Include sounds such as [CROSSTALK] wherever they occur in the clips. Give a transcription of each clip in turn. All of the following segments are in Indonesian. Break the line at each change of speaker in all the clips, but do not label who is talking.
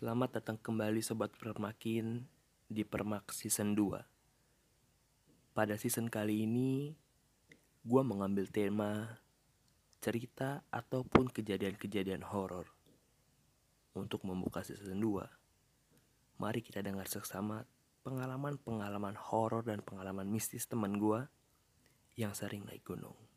Selamat datang kembali Sobat Permakin di Permak Season 2 Pada season kali ini Gua mengambil tema Cerita ataupun kejadian-kejadian horor Untuk membuka season 2 Mari kita dengar seksama pengalaman-pengalaman horor dan pengalaman mistis teman gua Yang sering naik gunung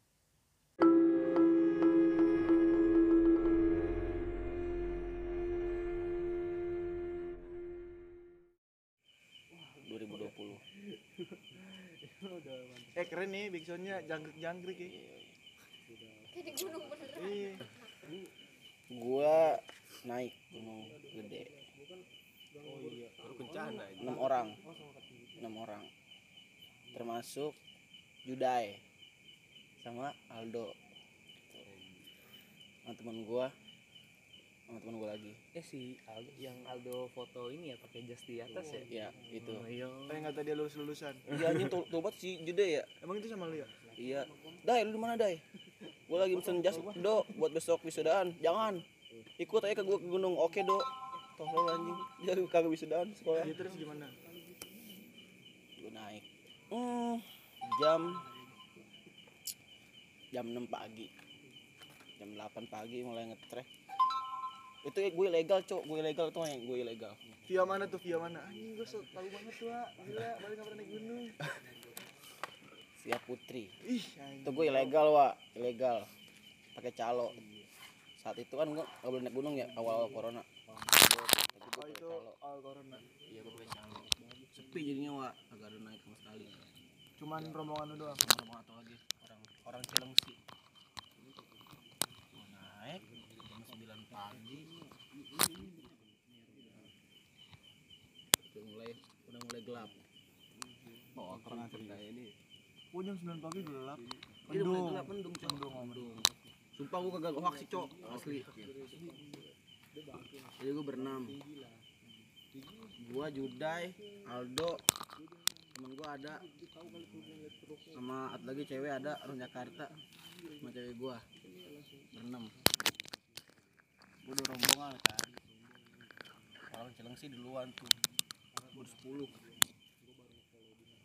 keren nih backsoundnya jangkrik-jangkrik ya.
Kayak di gunung beneran.
Iya.
gua naik gunung gede
Baru kencana
enam orang enam orang termasuk Judai sama Aldo sama teman gua sama teman gua lagi.
Eh si Aldo yang Aldo foto ini ya pakai jas di atas ya?
ya itu
oh, iya.
Kayak nggak tadi lulus lulusan.
iya anjing to- tobat si Judai ya.
Emang itu sama lu ya?
iya. Dai lu di mana Dai? Gua lagi pesen jas do buat besok wisudaan jangan. Ikut aja ke gua ke gunung. Oke do. Tolong anjing. Jadi [LAUGHS] kagak wisudaan sekolah.
Iya terus gimana?
gue naik. Hmm, jam jam 6 pagi. Jam 8 pagi mulai ngetrek itu gue ilegal cok gue ilegal tuh yang gue ilegal.
Via mana tuh? Via mana? Anjing gue so tahu banget tuh. Gila, balik nggak pernah naik gunung.
via putri.
Ih,
itu gue ilegal wa ilegal. Pakai calo. Saat itu kan gue gak boleh naik gunung ya awal corona. Tapi
itu awal corona.
iya gue pakai calo. Sepi jadinya wa agak ada naik sama sekali.
Cuman rombongan lu doang.
mau atau lagi. Orang orang Cilengsi. Mau naik? jam 9 pagi udah mulai udah mulai gelap. Oh pernah cerita ini.
Oh jam 9 pagi gelap.
Iya,
Mendung.
gelap mendung cok. Mendung sumpah gua kagak hoax sih cok. Asli. jadi gua berenam. Gua Judai Aldo temen gua ada. Sama lagi cewek ada orang Jakarta. Sama cewek gua. Berenam gua udah rombongan kan orang Cilengsi duluan tuh. Bersepuluh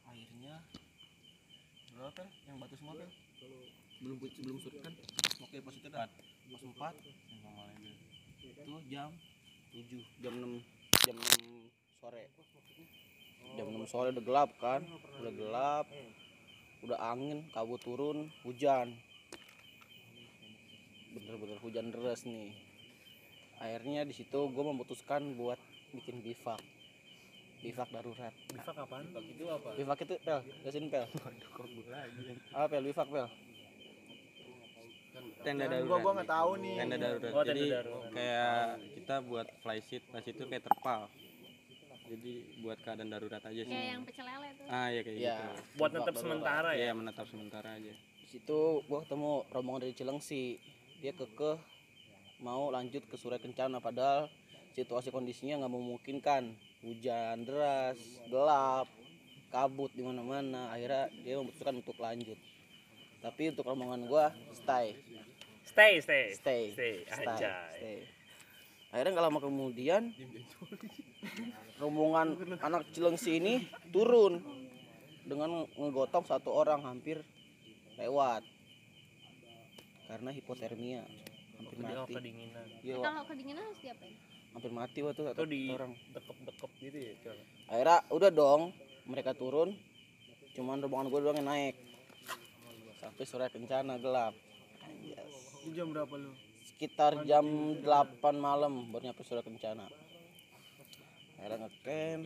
akhirnya berapa yang batu semua pel belum belum surut kan? Oke pas itu dah. Pas empat itu jam tujuh. Jam enam jam enam sore. Jam enam sore udah gelap kan? Udah gelap. Udah angin kabut turun hujan. Bener-bener hujan deras nih akhirnya di situ gue memutuskan buat bikin bivak bivak darurat
Bisa kapan? itu apa?
bivak itu pel jelasin pel [LAUGHS] apa pel bivak pel
tenda
Jangan,
darurat
gua gua nggak tahu nih.
tenda darurat
Oh, tenda
jadi
darurat.
kayak kita buat flysheet flysheet itu kayak terpal jadi buat keadaan darurat aja sih
Kayak yang pecel lele tuh.
ah ya kayak
ya
gitu
Buat
bivak darurat.
sementara ya?
ya menetap sementara aja
di situ gua ketemu rombongan dari Cilengsi dia kekeh mau lanjut ke Surya Kencana padahal situasi kondisinya nggak memungkinkan hujan deras gelap kabut di mana-mana akhirnya dia memutuskan untuk lanjut tapi untuk rombongan gua stay
Stay, stay.
stay
Stay,
stay,
anjay.
stay. akhirnya nggak lama kemudian rombongan anak Cilengsi ini turun dengan ngegotong satu orang hampir lewat karena hipotermia hampir mati
kedinginan.
Iya,
Eh,
Wak.
Kalau kedinginan harus diapain?
hampir mati waktu
Itu di
orang
dekep-dekep gitu ya, Col.
akhirnya udah dong mereka turun cuman rombongan gue doang yang naik sampai sore kencana gelap Anjas.
Itu jam berapa lu?
sekitar jam 8 malam baru nyampe Surya Kencana akhirnya ngecamp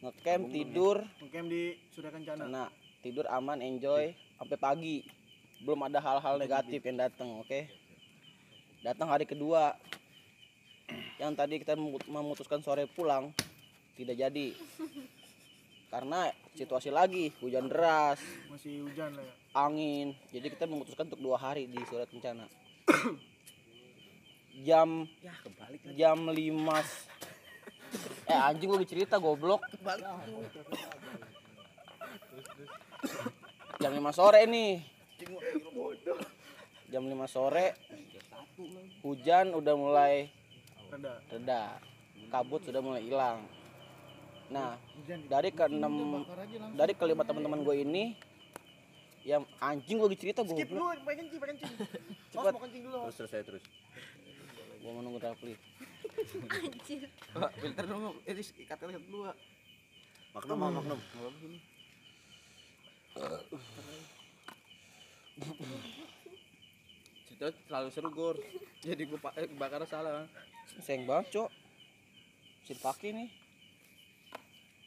ngecamp tidur
Ngecamp di Surya Kencana.
nah tidur aman enjoy sampai pagi belum ada hal-hal negatif yang datang oke? Datang hari kedua. Yang tadi kita memu- memutuskan sore pulang tidak jadi. Karena situasi lagi hujan deras
Masih hujan lah ya.
angin. Jadi kita memutuskan untuk dua hari di surat bencana. [COUGHS] Jam jam lima eh anjing gue cerita goblok. Jam 5 sore nih jam 5 sore. Hujan udah mulai
Reda.
reda. Kabut sudah mulai hilang. Nah dari ke enam dari kelima teman-teman gue ini yang anjing gue cerita gue
Skip dulu, pengen kencing, pengen kencing. Mau [LAUGHS] kencing dulu.
terus terus saya terus.
Gue menunggu Rafli.
Anjir.
filter dulu ini ikat ikat dulu
maknum maknum [CLEARS THROAT]
cerita selalu seru gor jadi gue eh, bakar salah. Sayang banget cok. Si paki nih.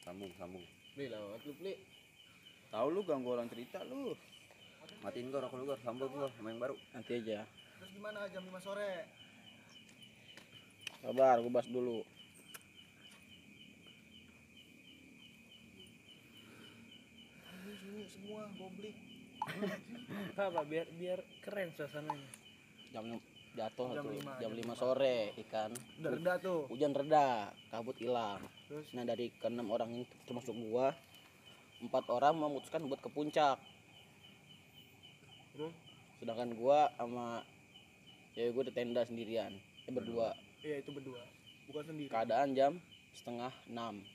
Sambung sambung.
Beli lewat lu beli. Tahu lu ganggu orang cerita lu.
Matiin gor aku gor sambung gor sama yang baru.
Nanti aja.
Terus gimana jam 5 sore?
sabar gue bahas dulu.
Ini semua, publik.
Apa biar biar keren suasananya.
Jam jatuh
Jam
tuh.
lima,
jam
jam
5 sore ikan.
Reda tuh.
hujan reda kabut hilang.
Terus?
Nah dari keenam orang ini termasuk gua empat orang memutuskan buat ke puncak.
Terus?
sedangkan gua sama ya gua di tenda sendirian. Eh berdua.
Iya itu berdua. Bukan sendiri.
keadaan jam setengah enam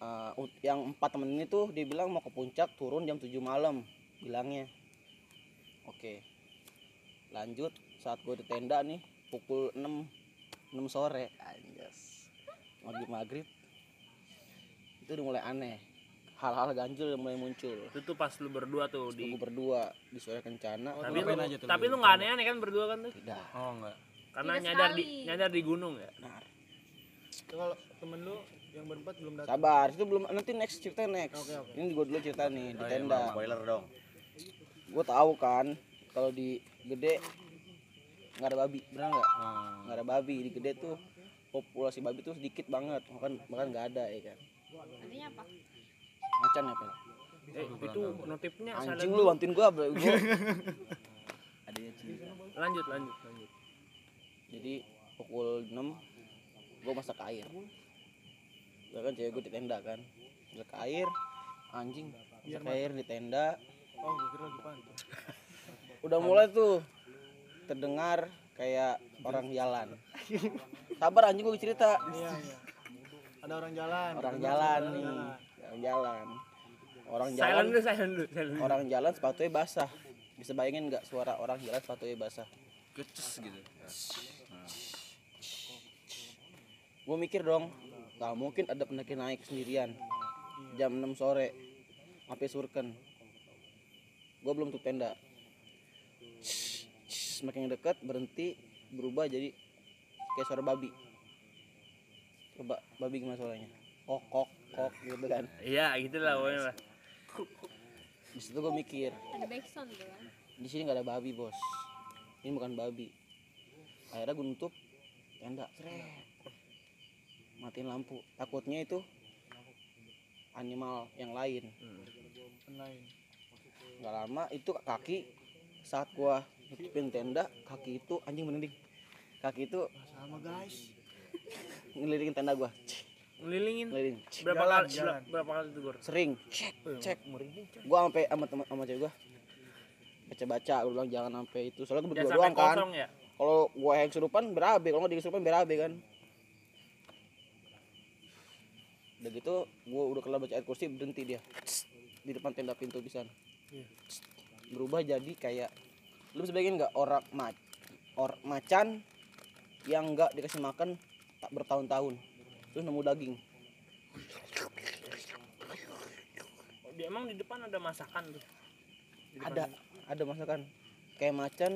Eh, ut- yang empat temen ini tuh dibilang mau ke puncak turun jam 7 malam bilangnya. Oke. Lanjut saat gue di tenda nih pukul 6 6 sore anjas. Maghrib maghrib. Itu udah mulai aneh. Hal-hal ganjil udah mulai muncul.
Itu tuh pas lu berdua tuh
di
di
berdua di sore kencana
tapi lu
aja tuh
tapi
lu
nggak aneh-aneh kan berdua kan tuh?
Tidak.
Oh enggak
karena
Tidak
nyadar di nyadar di gunung ya?
Nah
Kalau temen lu yang berempat belum datang.
sabar itu belum nanti next cerita next.
Oke, oke.
ini gue dulu cerita nih di
Oh, iya,
tenda.
spoiler dong.
Gue tahu kan kalau di gede nggak ada babi benar nggak?
Hmm.
nggak ada babi di gede tuh populasi babi tuh sedikit banget bahkan bahkan nggak ada ya kan?
Artinya apa?
macan ya Pel?
eh itu notifnya
anjing lu bantuin gua bro. [LAUGHS] Gua
adanya cinta
lanjut lanjut lanjut.
Jadi pukul 6 gua masak air ya kan cewek gua di tenda kan masak air anjing masak air di tenda
Oh, gue kira lagi pantun. [LAUGHS]
udah mulai tuh terdengar kayak orang jalan sabar anjing gua cerita
Iya, iya. Ada orang jalan.
orang
Ada
jalan
orang
nih
jalan.
orang jalan orang
silent
jalan
dulu silent dulu silent dulu.
orang jalan sepatunya basah bisa bayangin nggak suara orang jalan sepatunya basah
keces gitu
gue mikir dong nggak mungkin ada pendaki naik sendirian. Jam 6 sore sampai surken. Gue belum tutup tenda. Semakin dekat berhenti berubah jadi kayak suara babi. Coba babi gimana suaranya? Kok kok kok gitu kan.
Iya gitu lah pokoknya lah
di situ gue mikir
tuh kan.
di sini nggak ada babi bos. Ini bukan babi. Akhirnya gue nutup tenda. Matiin lampu. Takutnya itu animal yang lain. Nggak lama itu kaki saat gua nutupin tenda kaki itu anjing merinding kaki itu
Sama guys. [LAUGHS]
ngelilingin tenda gua.
Ngelilingin?
Ngelilingin.
Berapa kali
jalan.
berapa, berapa kali tuh Gor?
sering. Cek cek
merinding
gua sampai sama teman sama cewek gua. Baca baca gua bilang jangan sampai itu. Soalnya gua berdua doang kan.
ya?
Kalau gua yang kesurupan berabe. Kalau nggak dia kesurupan berabe kan udah gitu gua udah kelar baca ayat kursi berhenti dia. Di depan tenda pintu pisan. Berubah jadi kayak lu bisa bayangin nggak orang ma or macan yang nggak dikasih makan tak bertahun-tahun. Terus nemu daging.
Oh, dia emang di depan ada masakan tuh. Di
ada ada masakan. Kayak macan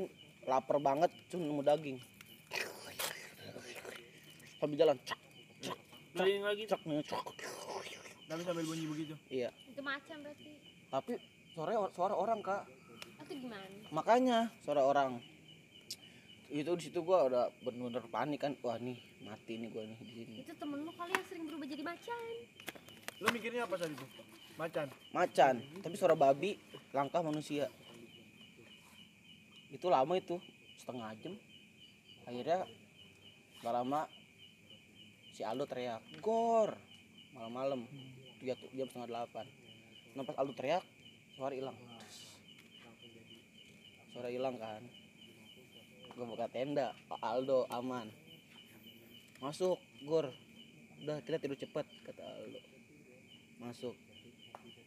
lapar banget terus nemu daging. Sambil jalan cak
lagi
cak cak
Tapi sambil bunyi begitu.
iya
Itu macan berarti.
tapi suara suara orang kak
Atau gimana?
makanya suara orang itu di situ gua udah bener-bener panik kan wah nih mati nih gua nih di sini
Itu temen lu kali yang sering berubah jadi macan.
Lu mikirnya apa tadi tuh? Macan.
macan tapi suara babi langkah manusia itu lama itu setengah jam akhirnya gak lama si Aldo teriak gor! Malam-malam tiga jam setengah delapan. Nah pas Aldo teriak suara hilang. Suara hilang kan? Gue buka tenda oh, Aldo aman. Masuk gor udah kita tidur cepet kata Aldo. Masuk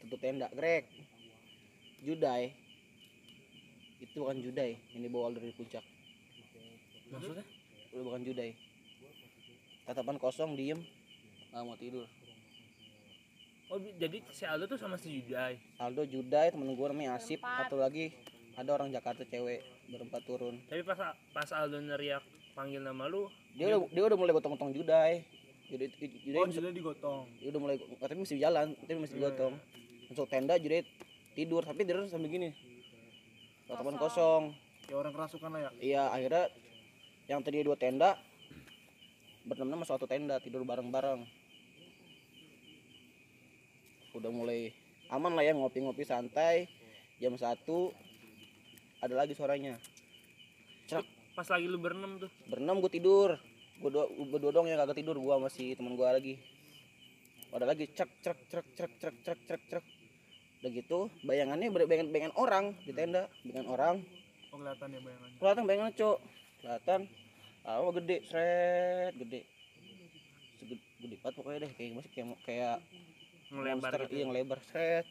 tutup tenda grek. Judai. Itu bukan judai yang dibawa Aldo dari puncak.
Maksudnya?
Udah bukan judai tatapan kosong diem. Nggak mau tidur.
Oh jadi si Aldo tuh sama si Yudai
Aldo judai temen gue namanya Asip. Satu lagi ada orang Jakarta cewek berempat turun.
Tapi pas pas Aldo neriak panggil nama lu
dia udah dia udah mulai gotong-gotong judai. Judai judai
Oh, jadi digotong.
dia udah mulai tapi masih jalan tapi masih digotong. Masuk tenda judai tidur tapi tidur sambil gini. Tatapan kosong.
Ya orang kerasukan lah ya.
iya akhirnya yang tadi dua tenda berenam masuk satu tenda tidur bareng-bareng. Udah mulai aman lah ya ngopi-ngopi santai. Jam satu ada lagi suaranya.
Pas lagi lu berenam tuh.
Berenam gue tidur. Gue dua berdua dong yang kagak tidur gua masih teman gua lagi. Ada lagi cek cek cek cek cek cek cek cek udah gitu bayangannya bayangan bayangan orang di tenda bayangan orang.
Oh, kelihatan ya bayangannya.
kelihatan bayangan cok. Kelihatan awal gede seret gede. Segede, gede banget pokoknya deh kayak masih kayak kayak
ngelebar
monster
gitu
iya, yang lebar seret.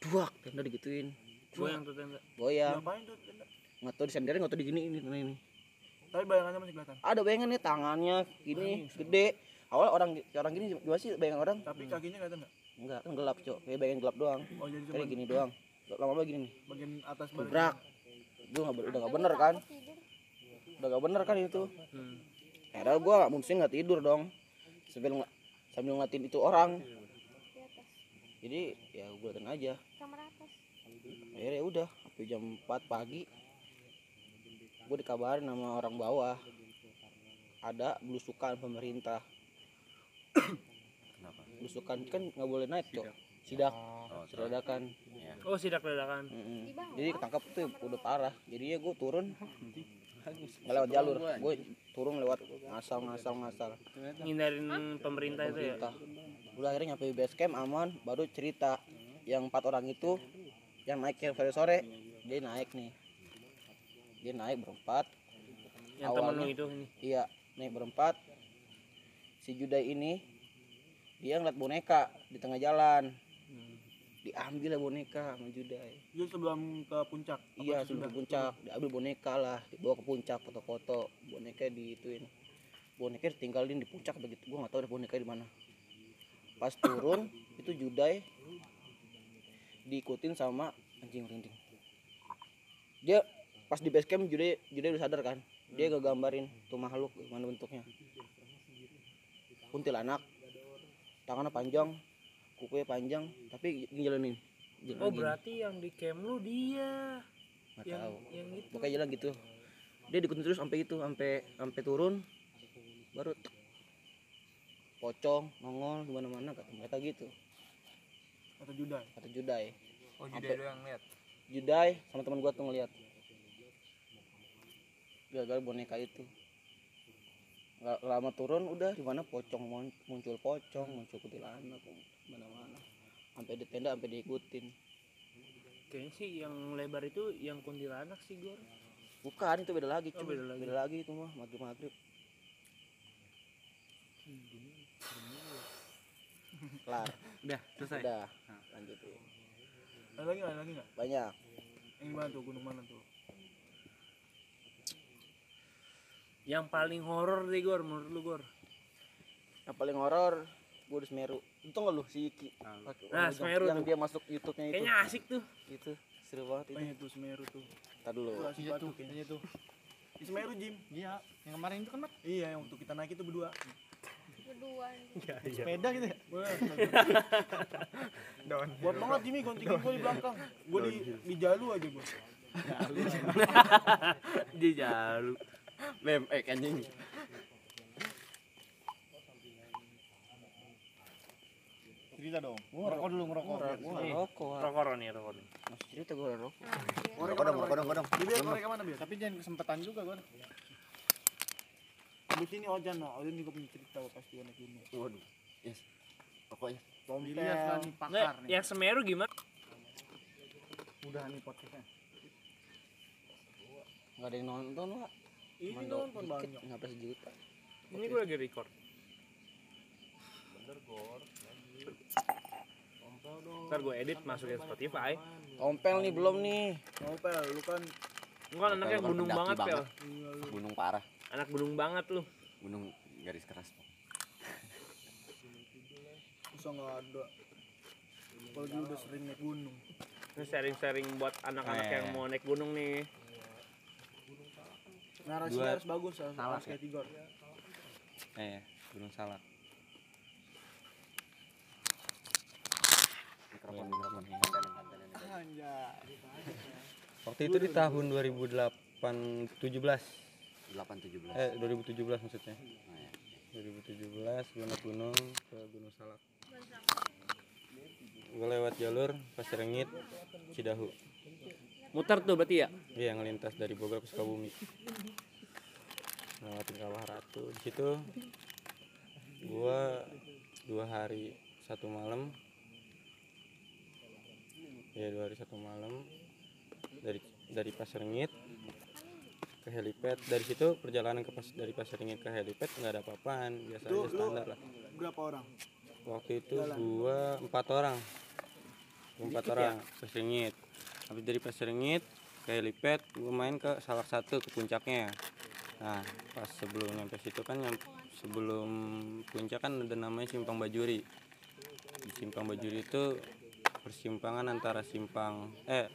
Duak tenda digituin.
Goyang tuh tenda.
Goyang.
Ngapain tuh? tenda?
nggak tahu disenderin nggak tahu digini ini ini
Tapi bayangannya masih kelihatan.
ada bayangannya tangannya gini gede. Awal orang orang gini gimana sih bayangan orang?
Tapi kakinya kelihatan nggak?
enggak kan gelap cok. Kayak bayangan gelap doang.
Oh, jadi cuma
kayak gini doang. Lama-lama gini nih.
Bagian atas badan.
gebrak gue nggak udah nggak bener kan udah nggak bener kan itu.
Hmm.
akhirnya gue mungkin nggak tidur dong. Sambil ng- sambil ngeliatin itu orang.
Di atas.
jadi ya gue liatin aja.
Kamar atas.
akhirnya ya udah sampai jam 4 pagi gue dikabarin sama orang bawah. Ada belusukan pemerintah. Belusukan kan nggak boleh naik cok. Sidak. Sidakan
oh sidak dadakan
Mm-mm.
Di bawah.
jadi ketangkap tuh udah parah. Jadinya gue turun nggak lewat jalur. Gue turun lewat ngasal ngasal ngasal.
Ngindarin pemerintah itu ya?
Udah akhirnya nyampe base camp aman baru cerita. Yang empat orang itu yang naik yang sore sore dia naik nih. Dia naik berempat.
Yang temen lu
Awalnya-
itu ini
iya naik berempat. Si Judai ini dia ngeliat boneka di tengah jalan. Diambil lah boneka sama Judai.
Itu sebelum ke puncak.
Iya sebelum ke puncak diambil boneka lah dibawa ke puncak foto-foto boneka diituin. Boneka ditinggalin di puncak begitu gua nggak tahu deh boneka di mana. Pas turun itu Judai diikutin sama anjing merinding dia pas di base camp Judai Judai udah sadar kan? Dia gak gambarin tuh makhluk gimana bentuknya. Kuntilanak tangannya panjang kukunya panjang tapi gini jalanin jalan
oh
gini.
berarti yang di camp lu dia.
Nggak
yang
tahu.
yang itu.
Pokoknya jalan gitu. Dia diikutin terus sampai itu sampai sampai turun. Baru tek, pocong nongol di mana mana kata mereka gitu.
Atau Judai.
kata Judai.
Oh,
Sampai-
Judai doang lihat.
Judai sama teman gua tuh ngeliat. Gara-gara boneka itu lama turun udah di mana pocong muncul pocong muncul kuntilanak mana mana sampai di tenda sampai diikutin
kayaknya sih yang lebar itu yang kuntilanak sih gor
bukan itu beda lagi
Oh,
cuy
beda lagi.
beda lagi itu mah maghrib maghrib kelar
Udah, selesai.
udah lanjutin
Ada lagi nggak? Ada lagi nggak?
banyak
Yang mana tuh? Gunung mana tuh?
Yang paling horor deh gor menurut lu gor
yang paling horor gue di Semeru itu nggak lu si Iki
Nah,
orang
Semeru
yang
tuh.
dia masuk YouTube-nya itu
kayaknya asik tuh
itu seru banget itu
Banyak tuh Semeru tuh.
Ntar dulu
Tuh asik banget tuh kayaknya tuh. Di Semeru Jim.
Iya, yang kemarin itu kan Mat.
Iya, yang waktu kita naik itu berdua.
Berdua.
sepeda gitu ya. [LAUGHS]
Buat banget Jimmy gontingin gue di belakang. Gue di di jalu aja gue. [LAUGHS]
dia jalu
BMX anjing
Cerita dong.
Gua
Ngerokok dulu ngerokok.
rokok
rokok nih rokok nih
masih cerita gue rokok
Korek
Kodong,
ke mana,
kodong, kodong.
Di biar korek ke mana biar?
Tapi jangan kesempatan juga gua.
Di sini Ojan no. Ojan juga punya cerita pasti anak ini.
waduh yes pokoknya
Dilihat lah nih pakar nih.
yang Semeru gimana
Udah nih podcastnya.
nggak ada yang nonton pak
Ini nonton banyak.
nggak sampai sejuta
Ini gue lagi record. Ntar gue edit masukin Spotify.
Ompel nih belum nih.
Ngopel, lu kan
Enggak anaknya
Kalau
gunung
pendaki
banget, Pel.
banget. gunung parah
Anak gunung banget lu.
gunung garis keras Pak.
bisa nggak ada. Apalagi udah sering naik gunung.
Ini sharing-sharing buat anak-anak
Eh.
yang mau naik gunung nih.
Narasinya
Dua-
harus bagus harus
Salah
harus kayak tiga.
eh gunung salak.
Mikrofon. Mikrofon. Kantenin kantenin
Anjay.
waktu itu di tahun 2008 17
delapan tujuh belas.
Eh 2017 maksudnya.
Oh, iya.
2017 gue naik gunung ke Gunung Salak. Gue lewat jalur Pasir Rengit Cidahu
Muter tuh berarti ya?
iya ngelintas dari Bogor ke Sukabumi. Lewatin Kawah Ratu. Di situ gue dua hari satu malam. Ya dua hari satu malam dari dari Pasir Rengit ke helipad dari situ perjalanan ke pas dari Pasir Rengit ke helipad nggak ada apa-apaan. Biasa aja standar lah.
Berapa orang?
waktu itu gua empat orang. Gua empat orang Pasir Rengit habis dari Pasir Rengit ke helipad gua main ke salah satu ke puncaknya. Nah pas sebelum nyampe situ kan nyam- sebelum puncak kan ada namanya simpang bajuri. Di simpang bajuri itu persimpangan antara simpang eh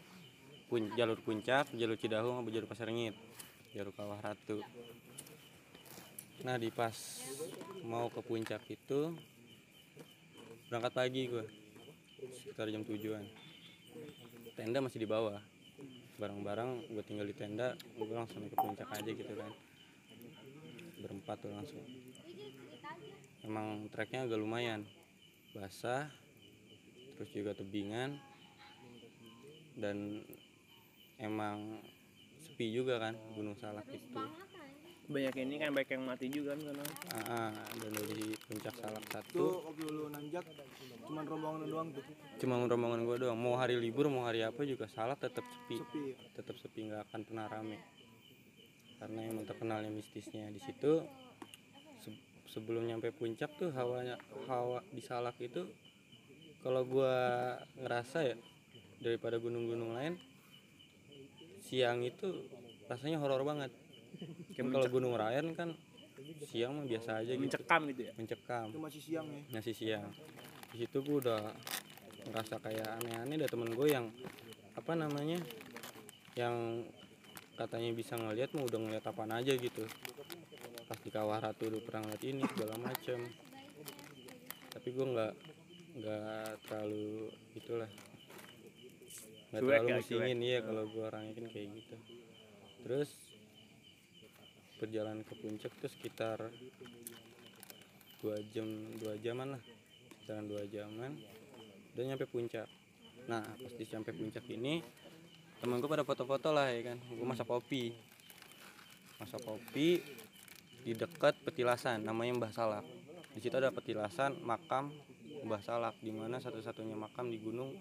pun, jalur puncak jalur Cidahu sama jalur Pasir Rengit jalur Kawah Ratu. Nah di pas mau ke puncak itu berangkat pagi gue sekitar jam tujuan tenda masih di bawah. Barang-barang gue tinggal di tenda gue langsung ke puncak aja gitu kan. Berempat tuh langsung. Emang treknya agak lumayan. Basah terus juga tebingan dan emang sepi juga kan Gunung Salak itu
Banyak ini kan banyak yang mati juga kan. karena
Ah, ah, dan dari puncak Salak
Tuh
satu
waktu lu nanjak cuman rombongan doang tuh.
cuma rombongan gue doang mau hari libur mau hari apa juga Salak tetap sepi
Sepi.
tetap sepi nggak akan pernah rame karena emang terkenalnya mistisnya di situ se- sebelum nyampe puncak tuh hawanya hawa di Salak itu kalau gua ngerasa ya daripada gunung-gunung lain siang itu rasanya horor banget kan kalau gunung Rayan kan siang mah biasa aja gitu.
Mencekam gitu ya.
mencekam.
Itu masih siang ya.
masih siang. Di situ gue udah ngerasa kayak aneh-aneh ada temen gue yang apa namanya yang katanya bisa ngeliat mau udah ngeliat apaan aja gitu. Pas di kawah ratu udah pernah ngeliat ini segala macem. Tapi gue nggak nggak terlalu itulah. Nggak terlalu
ya,
musingin iya kalau gue orangnya kan kayak gitu. Terus perjalanan ke puncak itu sekitar dua jam dua jaman lah. Jalan dua jaman udah nyampe puncak. Nah pas di sampai puncak ini temen gue pada foto-foto lah ya kan. Gue masak kopi. Masak kopi di dekat petilasan namanya Mbah Salak. Di situ ada petilasan makam Mbah Salak di mana satu-satunya makam di gunung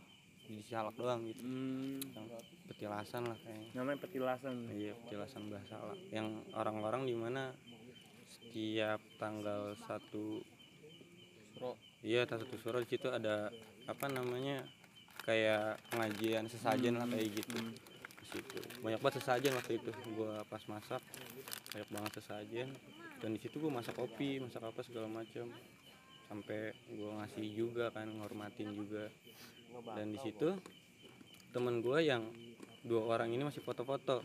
di Salak doang gitu
Hmm,
yang petilasan lah kayaknya
namanya petilasan.
Iya, petilasan Mbah Salak. Yang orang-orang di mana setiap tanggal satu Suro. Iya, tanggal satu Suro di situ ada apa namanya? kayak pengajian sesajen lah kayak gitu. Di situ. Banyak banget sesajen waktu itu. Gua pas masak banyak banget sesajen dan di situ gua masak kopi, masak apa segala macam. Sampai gua ngasih juga kan, ngormatin juga. Dan di situ temen gua yang dua orang ini masih foto-foto.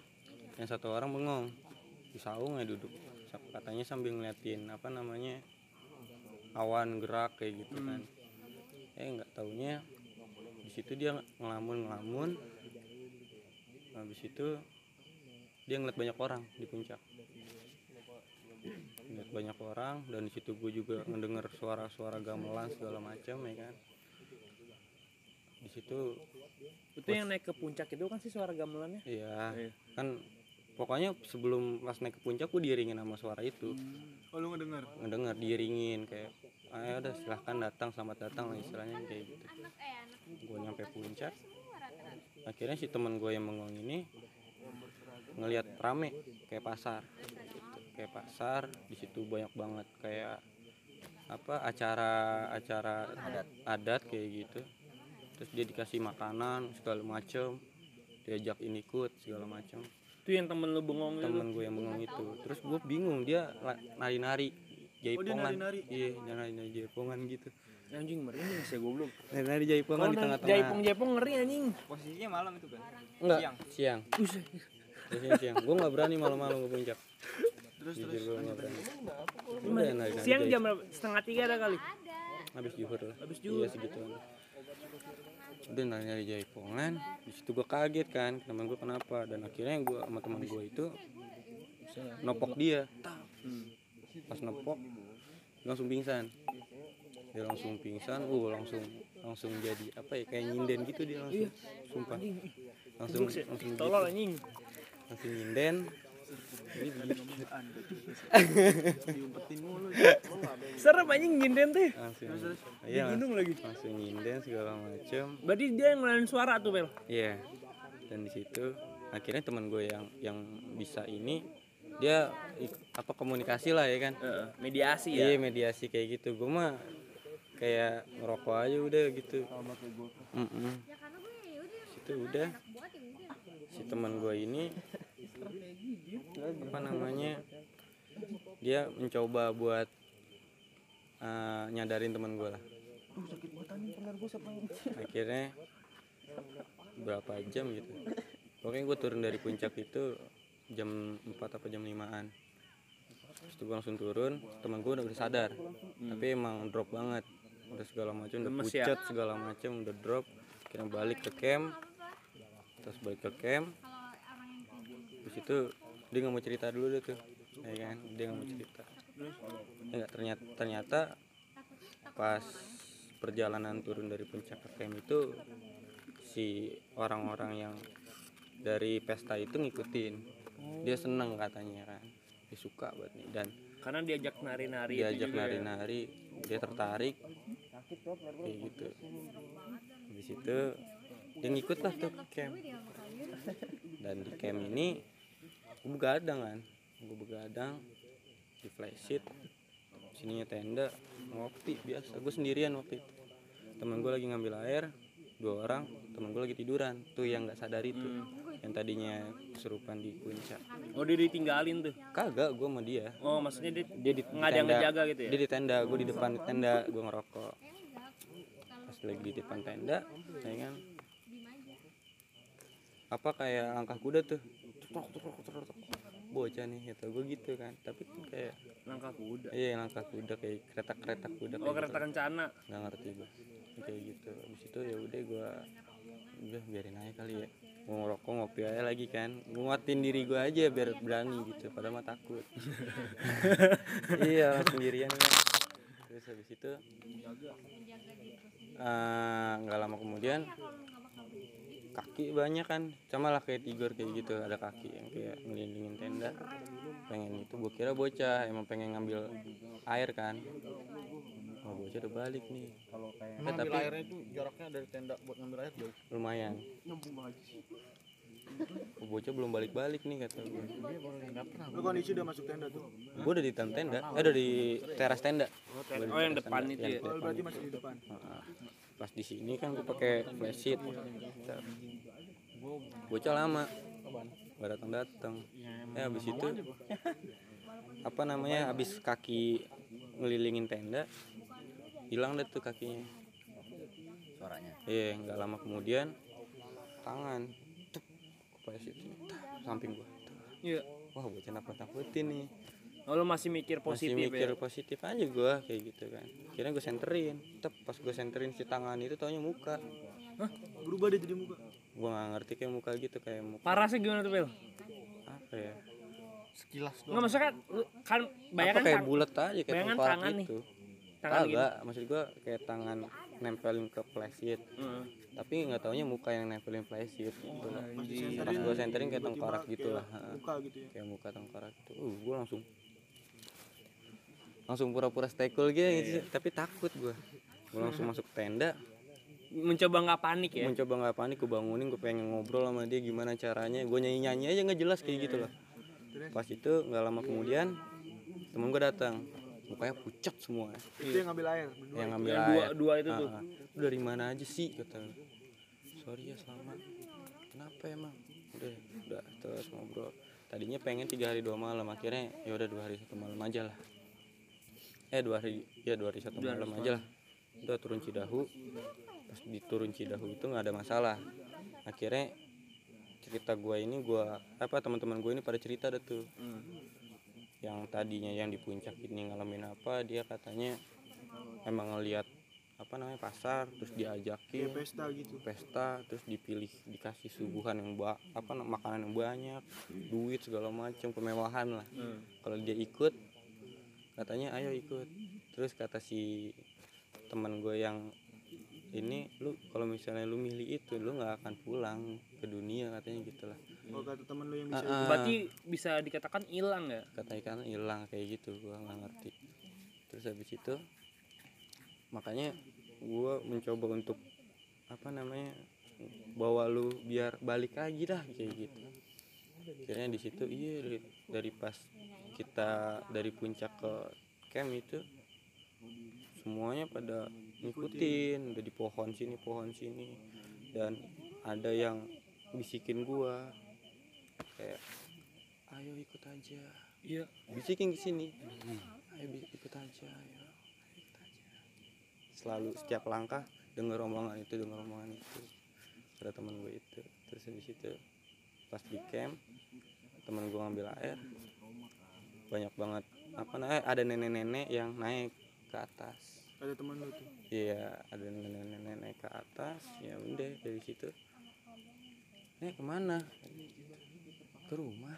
Yang satu orang bengong. Di saung ya duduk. Katanya sambil ngeliatin apa namanya awan gerak kayak gitu kan. Eh nggak taunya di situ dia ngelamun ngelamun habis itu dia ngeliat banyak orang di puncak. Ngeliat banyak orang dan di situ gue juga mendengar suara-suara gamelan segala macam ya kan di situ
Itu yang naik ke puncak itu kan sih suara gamelannya.
Iya,
Iya.
kan pokoknya sebelum pas naik ke puncak gue diiringin sama suara itu,
Oh lu ngedenger?
ngedenger diiringin kayak, ayo udah silahkan datang, selamat datang lah istilahnya kayak gitu. Gue nyampe puncak, akhirnya si teman gue yang mengong ini ngelihat rame kayak pasar, gitu. kayak pasar di situ banyak banget kayak apa acara acara adat adat kayak gitu terus dia dikasih makanan segala macem. Diajak ini ikut segala macem.
Itu yang temen lu bengong itu.
temen gue yang bengong itu. Terus gue bingung dia nari-nari jaipongan.
nari-nari?
iya dia nari-nari jaipongan gitu.
Anjing merinding sih goblok.
nari-nari jaipongan di tengah-tengah.
jaipong-jaipong ngeri anjing.
posisinya malam itu kan?
Enggak siang. siang. Siang. Gue nggak berani malam-malam ke puncak.
Terus
jujur
terus.
Siang jam setengah tiga ada kali.
habis juhur lah.
Habis
iya segitu udah nanya dari jaipongan di situ gue kaget kan teman gue kenapa? Dan akhirnya gue sama teman gue itu nopok dia. Pas nopok langsung pingsan. Dia langsung pingsan uh langsung langsung jadi apa ya kayak nyinden gitu dia langsung. Sumpah. Langsung langsung gitu. Langsung nyinden [LAUGHS]
Serem anjing nyinden tuh.
iya langsung,
lagi.
langsung nyinden segala macem
Berarti dia yang ngeluarin suara tuh, Bel.
Iya. Dan di situ akhirnya teman gue yang yang bisa ini dia apa komunikasi lah ya kan.
Heeh, mediasi
Iya
ya.
mediasi kayak gitu. Gue mah kayak ngerokok aja udah gitu. Mm-mm. Situ udah si teman gue ini apa namanya? Dia mencoba buat eh, nyadarin teman gue lah. Akhirnya berapa jam gitu. Pokoknya gue turun dari puncak itu jam 4 apa jam 5an Terus gue langsung turun teman gue udah, udah sadar. Tapi emang drop banget. Udah segala macam udah
ya?
pucat segala macam udah drop. Kira balik ke camp. Terus balik ke camp terus itu dia nggak mau cerita dulu deh tuh ya kan? Dia nggak mau cerita. Ya ternyata ternyata pas perjalanan turun dari puncak ke camp itu si orang-orang yang dari pesta itu ngikutin. Dia seneng katanya kan dia suka buat nih. Dan
Karena diajak nari-nari
diajak
ya.
nari-nari dia tertarik. Kayak gitu. Di situ dia ngikut lah tuh camp dan di camp ini gue begadang kan? Gue begadang di flysheet sininya tenda ngopi biasa. Gue sendirian waktu itu. Temen gue lagi ngambil air dua orang. Temen gue lagi tiduran. Tuh yang nggak sadar itu yang tadinya kesurupan di puncak
Oh, dia ditinggalin tuh.
kagak gue sama dia.
Oh, maksudnya dia
dia di
nggak ada yang
tenda.
ngejaga gitu ya?
dia di tenda gue di depan tenda gue ngerokok. Pas lagi di depan tenda ya kan apa kayak langkah kuda tuh? Tutok, tutok, tutok, tutok. bocah nih kata gue gitu kan. Tapi kan kayak
langkah kuda.
iya langkah kuda kayak kereta kereta kuda
Oh,
kayak
kereta
gitu.
kencana.
nggak ngerti gue kayak gitu. Abis itu ya udah gue udah biarin aja kali ya. Mau ngerokok ngopi aja lagi kan. Nguatin diri gue aja biar berani gitu. Padahal mah takut. [LAUGHS] Iya sendirian kan terus habis itu eh, nggak lama kemudian kaki banyak kan. Sama lah kayak tigor kayak gitu ada kaki yang kayak ngelindungin tenda. Pengen itu gue kira bocah emang pengen ngambil air kan. Oh bocah udah balik nih.
Kalau kayak
Eh,
ngambil
tapi-
airnya itu jaraknya dari tenda buat ngambil air jauh.
lumayan. Oh, bocah belum balik-balik nih kata gue
Lu kondisi udah masuk tenda tuh.
gue udah di dalam tenda. Eh udah di teras tenda. Di
Oh, yang depan itu ya?
Oh, berarti masih di depan.
Pas di sini kan gue pakai flash sheet. Bocah lama. Gak datang datang ya habis itu [LAUGHS] apa namanya habis kaki ngelilingin tenda hilang deh tuh kakinya.
Suaranya.
Iya nggak lama kemudian tangan tup flash sheet tak, samping gua.
Iya.
wah bocah nakut nakutin nih
Oh, lu masih mikir
masih
positif
mikir
ya?
positif aja gua kayak gitu kan kira gue senterin tep pas gue senterin si tangan itu taunya muka
Berubah dia jadi muka.
gua nggak ngerti kayak muka gitu kayak muka
Parasnya gimana tuh, Bel?
apa ya
Sekilas
Enggak
doang.
maksudnya kan lu- kan
apa
bayangkan
kayak
tang-
bulat aja kayak
bayangan tangan nih.
gitu
tangan gini.
kagak maksud gua kayak tangan nempelin ke flysheet
Heeh.
tapi nggak taunya muka yang nempelin flysheet gitu
Pas
pas
disenterin,
gua senterin kayak tengkorak gitu
kayak
lah.
Muka gitu ya.
kayak muka tengkorak gitu uh gua langsung langsung pura-pura stay cool gitu,
Iya.
tapi takut gua. Gua langsung masuk tenda.
Mencoba nggak panik ya?
mencoba nggak panik gue bangunin gue pengen ngobrol sama dia gimana caranya. Gue nyanyi nyanyi aja nggak jelas kayak gitu loh. Pas itu nggak lama kemudian temen gue datang. Mukanya pucat semua.
Itu yang ngambil air berdua
yang ngambil
Yang
air.
dua dua itu tuh.
Ah, ah. Lu dari mana aja sih? Kata sorry ya selamat. Kenapa emang? Udah udah terus ngobrol. Tadinya pengen tiga hari dua malam akhirnya ya udah dua hari satu malam aja lah eh dua hari ya dua hari satu malam aja lah. Udah turun Cidahu. Pas di turun Cidahu itu nggak ada masalah. Akhirnya cerita gua ini gua apa teman-teman gue ini pada cerita dah tuh. Yang tadinya yang di puncak ini ngalamin apa dia katanya emang ngelihat apa namanya pasar terus diajakin.
Pesta gitu.
Pesta terus dipilih dikasih suguhan yang ba apa makanan yang banyak duit segala macam kemewahan lah. Kalau dia ikut katanya ayo ikut terus kata si teman gue yang ini lu kalau misalnya lu milih itu lu nggak akan pulang ke dunia katanya gitu lah
oh kata temen lu yang bisa
ah.
Berarti bisa dikatakan hilang ya?
katanya kan hilang kayak gitu gua nggak ngerti terus habis itu makanya gua mencoba untuk apa namanya bawa lu biar balik lagi dah kayak gitu akhirnya di situ iya dari, dari pas kita dari puncak ke camp itu semuanya pada ngikutin udah di pohon sini pohon sini. Dan ada yang bisikin gua. Kayak ayo ikut aja.
Iya.
bisikin ke sini. Ayo ikut aja ayo. Ikut aja. Selalu setiap langkah dengar omongan itu dengar omongan itu. Ada teman gue itu. Terus di situ pas di camp teman gue ngambil air banyak banget apa namanya ada nenek-nenek yang naik ke atas
ada temen lu tuh
Iya, ada nenek-nenek naik ke atas. Ya udah dari situ. Nek ke mana? Ke rumah.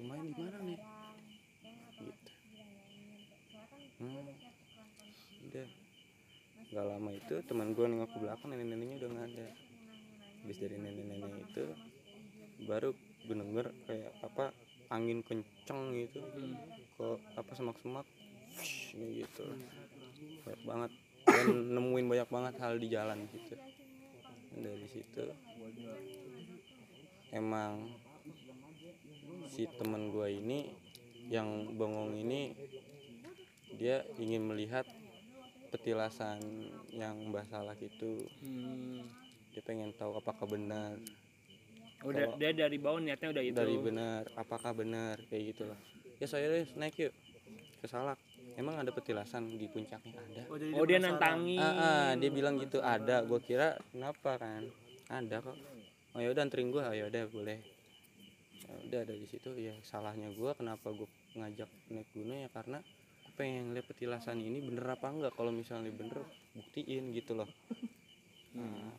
Rumahnya di mana nih? Gitu. Hmm. Udah. Gak lama itu teman gue nengok ke belakang nenek-neneknya udah nggak ada. Habis dari nenek-nenek itu baru gue denger kayak apa angin kenceng gitu. Ke apa semak-semak. Gitu. Banyak banget. Dan nemuin banyak banget hal di jalan gitu. Dari situ emang si teman gua ini yang bengong ini dia ingin melihat petilasan yang Mbah Salak itu.
Hmm.
dia pengen tahu apakah benar
Udah dia dari bawah niatnya udah itu.
dari benar apakah benar kayak gitu loh ya saya deh naik yuk. Ke Salak. Emang ada petilasan di puncaknya ada?
Oh jadi
Oh dia nantangin.
Ah, ah, dia bilang gitu ada. Gue kira kenapa kan? Ada kok. Oh ya udah anterin gue ya udah boleh. Ya udah dari situ. Ya salahnya gue kenapa gue ngajak naik gunung ya karena gue pengen lihat petilasan ini bener apa enggak. Kalau misalnya bener buktiin gitu loh. Nah,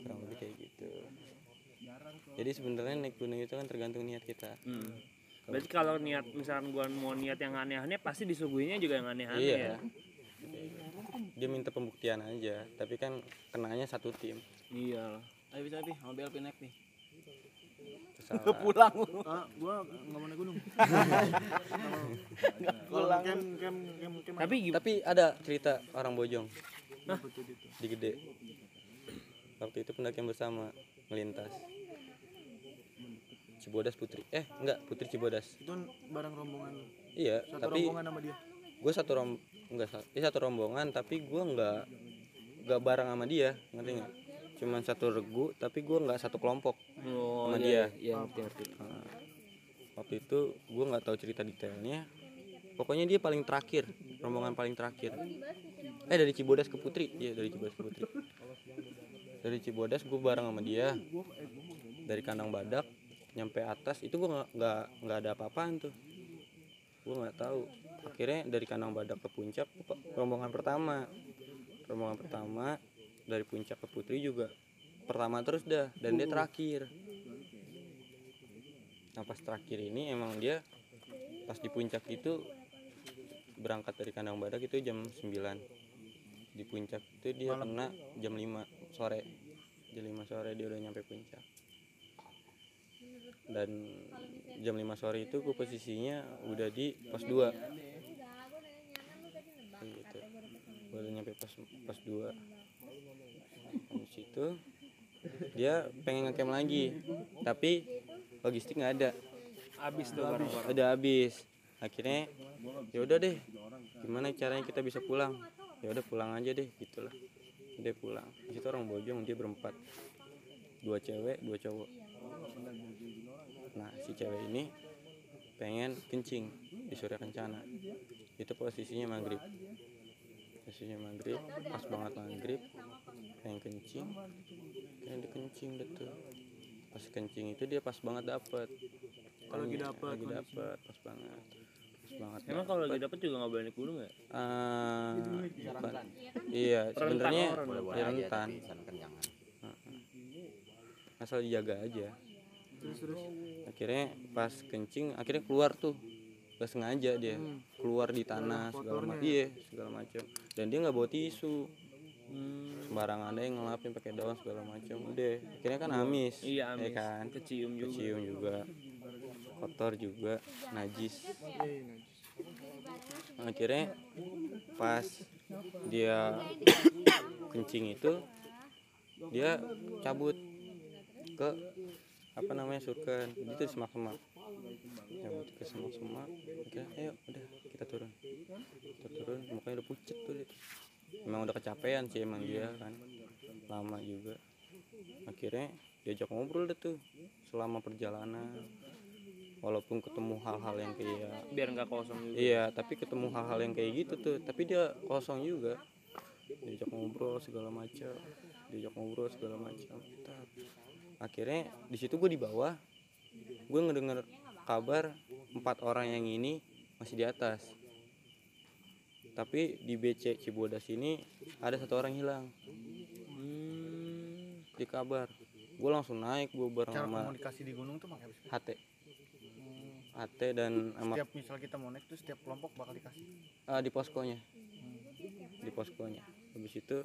kurang lebih kayak gitu jadi sebenarnya naik gunung itu kan tergantung niat kita
Hmm. Berarti kalau niat misalkan gua mau niat yang aneh-aneh pasti disuguhinya juga yang aneh-aneh
iya
ya.
dia minta pembuktian aja tapi kan kenanya satu tim
Iya.
Ayo bisa nih, mau BLP naik nih.
Kesalahan.
Pulang.
ah gua nggak mau naik gunung kalau kem kem kem kem
Tapi
Tapi ada cerita orang bojong
gitu
di gede. Waktu itu pendakian bersama melintas. Cibodas Putri. Eh, enggak, Putri Cibodas.
itu barang rombongan
Iya,
satu
tapi
rombongan sama dia
gue satu rom enggak sa- dia satu rombongan tapi gue enggak enggak bareng sama dia, ngerti nggak? Cuman satu regu tapi gue enggak satu kelompok
Oh,
sama
iya,
dia.
Iya, ngerti ngerti.
Nah, waktu itu gue nggak tahu cerita detailnya. Pokoknya dia paling terakhir, rombongan paling terakhir. Eh dari Cibodas ke Putri, iya dari Cibodas ke Putri. Dari Cibodas gue bareng sama dia. Dari kandang badak nyampe atas itu gue nggak nggak nggak ada apa-apaan tuh. Gue nggak tahu. Akhirnya dari kandang badak ke puncak rombongan pertama. Rombongan pertama dari puncak ke Putri juga pertama terus dah dan dia terakhir. Nah pas terakhir ini emang dia pas di puncak itu berangkat dari kandang badak itu jam 9 di puncak itu dia kena jam 5 sore jam 5 sore dia udah nyampe puncak dan jam 5 sore itu gue posisinya udah di pos 2 gitu. Udah nyampe pos pos 2 di situ dia pengen ngecamp lagi. Tapi logistik nggak ada.
Habis tuh barang-barang
udah habis. Akhirnya ya udah deh. Gimana caranya kita bisa pulang? Ya udah pulang aja deh gitulah. Dia pulang. Di situ orang bojong dia berempat. Dua cewek dua cowok nah si cewek ini pengen kencing di Surya Kencana itu posisinya maghrib. Posisinya maghrib pas banget maghrib pengen kencing. Pengen dikencing betul pas kencing itu dia pas banget dapet.
Kalau lagi
Pengen-
dapet
lagi dapet pas banget. Pas banget
emang kalau lagi dapet juga nggak boleh naik gunung ya?
Ba- iya sebenarnya
boleh
ya
aja
rentan asal dijaga aja
terus terus.
Akhirnya pas kencing akhirnya keluar tuh. Gak sengaja dia. Keluar di tanah segala macam iya segala macam dan dia nggak bawa tisu. Sembarangan deh ngelapin pakai daun segala macam udah akhirnya kan amis.
Iya
ya
amis.
kan?
Kecium juga.
Kecium juga. Kotor juga. Najis. Akhirnya pas dia kencing itu dia cabut ke apa namanya surken itu di semak-semak cabut ke semak-semak akhirnya ayo udah kita turun kita turun mukanya udah pucet tuh dia tuh. emang udah kecapean sih emang dia kan lama juga akhirnya diajak ngobrol deh tuh selama perjalanan walaupun ketemu hal-hal yang kayak
biar nggak kosong juga
Iya, tapi ketemu hal-hal yang kayak gitu tuh. Tapi dia kosong juga. Diajak ngobrol segala macam. Diajak ngobrol segala macam. Akhirnya di situ gue di bawah. Gue ngedenger kabar empat orang yang ini masih di atas. Tapi di BC Cibodas ini ada satu orang hilang. Di kabar. Gue langsung naik, gue bareng
cara
sama
komunikasi di gunung tuh pakai apa sih?
HT. HT dan sama
setiap misal kita mau naik tuh setiap kelompok bakal dikasih
Ah, di poskonya di poskonya habis itu